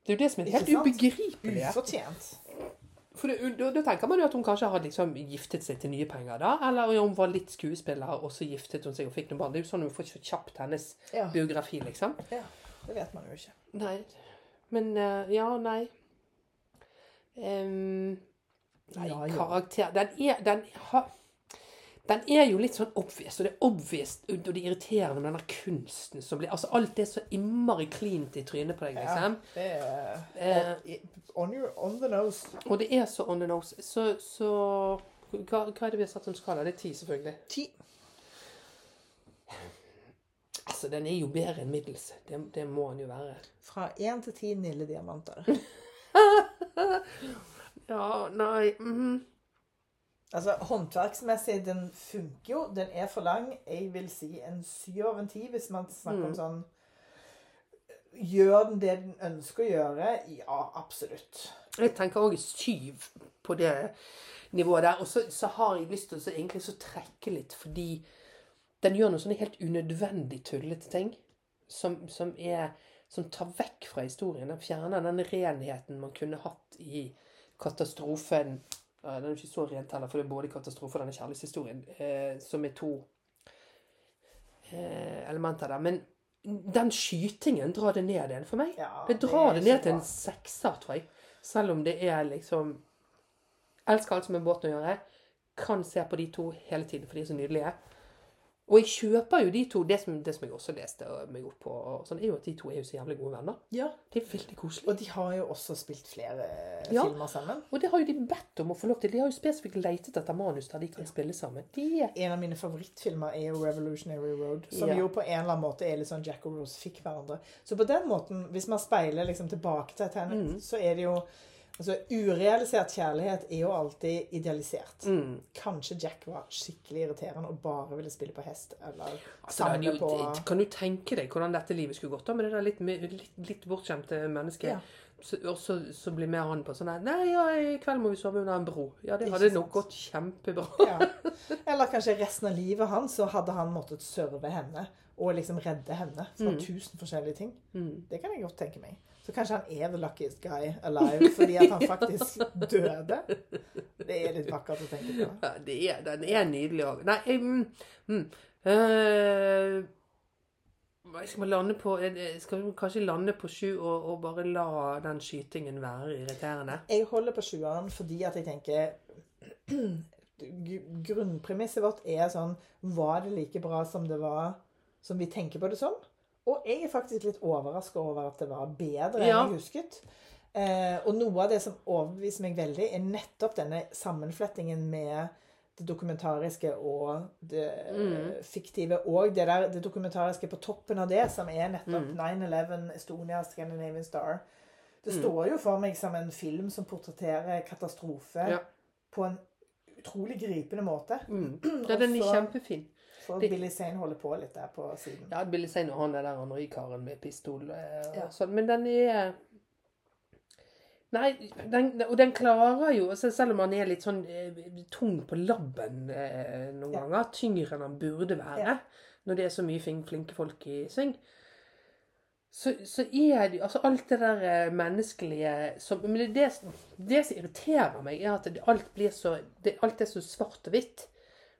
Det er jo det som er helt ubegripelig. Ufortjent. For det, da, da tenker man jo at hun kanskje hadde liksom giftet seg til nye penger da, eller om hun var litt skuespiller, og så giftet hun seg og fikk noen barn. Det er jo sånn hun får så kjapt hennes Ja, biografi, liksom. ja, det vet man jo ikke. Nei. Men eh, ja, nei. Nei, Ja, ja. karakter Den er den, har, den er jo litt sånn obvious, og det er obvious, og det er irriterende med den der kunsten som blir Altså, alt er så innmari cleant i trynet på deg, Ja, liksom. det er uh, on, your, on the nose. og det er så on the nose. Så, så hva, hva er det vi har satt som skala? Det er ti, selvfølgelig. Ti. Altså, den er jo bedre enn middels. Det, det må den jo være. Fra én til ti Nille diamanter. Ja, nei mm. Altså, Håndverksmessig, den funker jo. Den er for lang. Jeg vil si en syv av en ti, hvis man snakker om sånn Gjør den det den ønsker å gjøre? Ja, absolutt. Jeg tenker òg syv på det nivået der. Og så, så har jeg lyst til å så egentlig så trekke litt, fordi den gjør noen sånne helt unødvendig tullete ting. Som, som, er, som tar vekk fra historien. Den fjerner den renheten man kunne hatt i katastrofen. Den er jo ikke så rent heller, for det er både katastrofe og denne kjærlighetshistorien, eh, som er to eh, elementer der. Men den skytingen drar det ned igjen for meg. Ja, det drar det det, ned til en sekser, tror jeg. Selv om det er liksom Elsker alt som har med båten å gjøre. Kan se på de to hele tiden, for de er så nydelige. Og jeg kjøper jo de to Det som, det som jeg også leste meg opp på, sånn, er jo at de to er jo så jævlig gode venner. Ja. Det er veldig koselig. Og de har jo også spilt flere Ja. filmer sammen. Og det har jo de bedt om å få lov til. De har jo spesifikt letet etter manus der de kan spille sammen. De En av mine favorittfilmer er jo 'Revolutionary Road', som Ja. jo på en eller annen måte er litt sånn Jack og Rose fikk hverandre. Så på den måten, hvis man speiler liksom tilbake til Tenet, Mm. så er det jo Altså, urealisert kjærlighet er jo alltid idealisert. mm. Kanskje Jack var skikkelig irriterende og bare ville spille på hest, eller altså, samle jo, på Kan du tenke deg hvordan dette livet skulle gått da med det der litt, litt, litt bortskjemte mennesket? Ja. Så, og så, så blir med han på sånn her Nei, ja, i kveld må vi sove under en bro. Ja, det hadde nok gått kjempebra. Ja. Eller kanskje resten av livet hans så hadde han måttet serve henne og liksom redde henne fra Mm. tusen forskjellige ting. Mm. Det kan jeg godt tenke meg. Så kanskje han er the luckiest guy alive fordi at han faktisk døde. Det er litt vakkert å tenke på. Ja, det er, den er nydelig òg. Nei mm, mm, øh, skal, man lande på, skal vi kanskje lande på sju og, og bare la den skytingen være irriterende? Jeg holder på sjueren fordi at jeg tenker Grunnpremisset vårt er sånn Var det like bra som det var som vi tenker på det som? Og jeg er faktisk litt overraska over at det var bedre enn Ja. jeg husket. Eh, og noe av det som overbeviser meg veldig, er nettopp denne sammenflettingen med det dokumentariske og det Mm. fiktive. Og det, der, det dokumentariske på toppen av det, som er nettopp Mm. 9-11, Estonia, Scandinavian Star. Det Mm. står jo for meg som en film som portretterer katastrofe Ja. på en utrolig gripende måte. Mm. Ja, den er kjempefin. For Det- Billy Zane holder på litt der på siden. Ja, Billy Zane og han er der andre karen med pistol eh, og Ja. sånn. Men den er Nei, den, og den klarer jo altså Selv om han er litt sånn eh, tung på labben eh, noen Ja. ganger, tyngre enn han burde være Ja. når det er så mye flinke folk i sving, så, så er det jo altså alt det der eh, menneskelige som Men det, det, det som irriterer meg, er at det, alt blir så det, Alt er så svart og hvitt.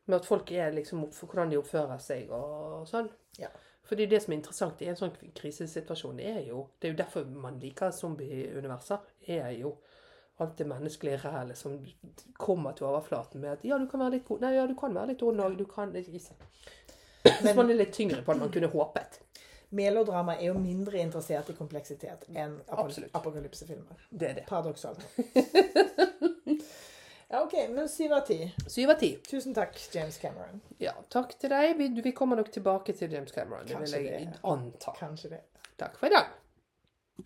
Med at folk er liksom opp- hvordan de oppfører seg og sånn. Ja. Fordi det som er interessant i en sånn krisesituasjon, er jo Det er jo derfor man liker zombieuniverser. Er jo alt det menneskelige rælet som kommer til overflaten med at ja, du kan være litt god. Nei, ja, du kan være litt ond òg. Du kan ikke Hvis man er litt tyngre på enn man kunne håpet. Melodrama er jo mindre interessert i kompleksitet enn apokalypsefilmer. Det er det. Paradoksalt. ja, OK. Men syv av ti. Syv av ti. Tusen takk, James Cameron. Ja, takk til deg. Vi, vi kommer nok tilbake til James Cameron. Det vil jeg det. anta. Kanskje det. Takk for i dag.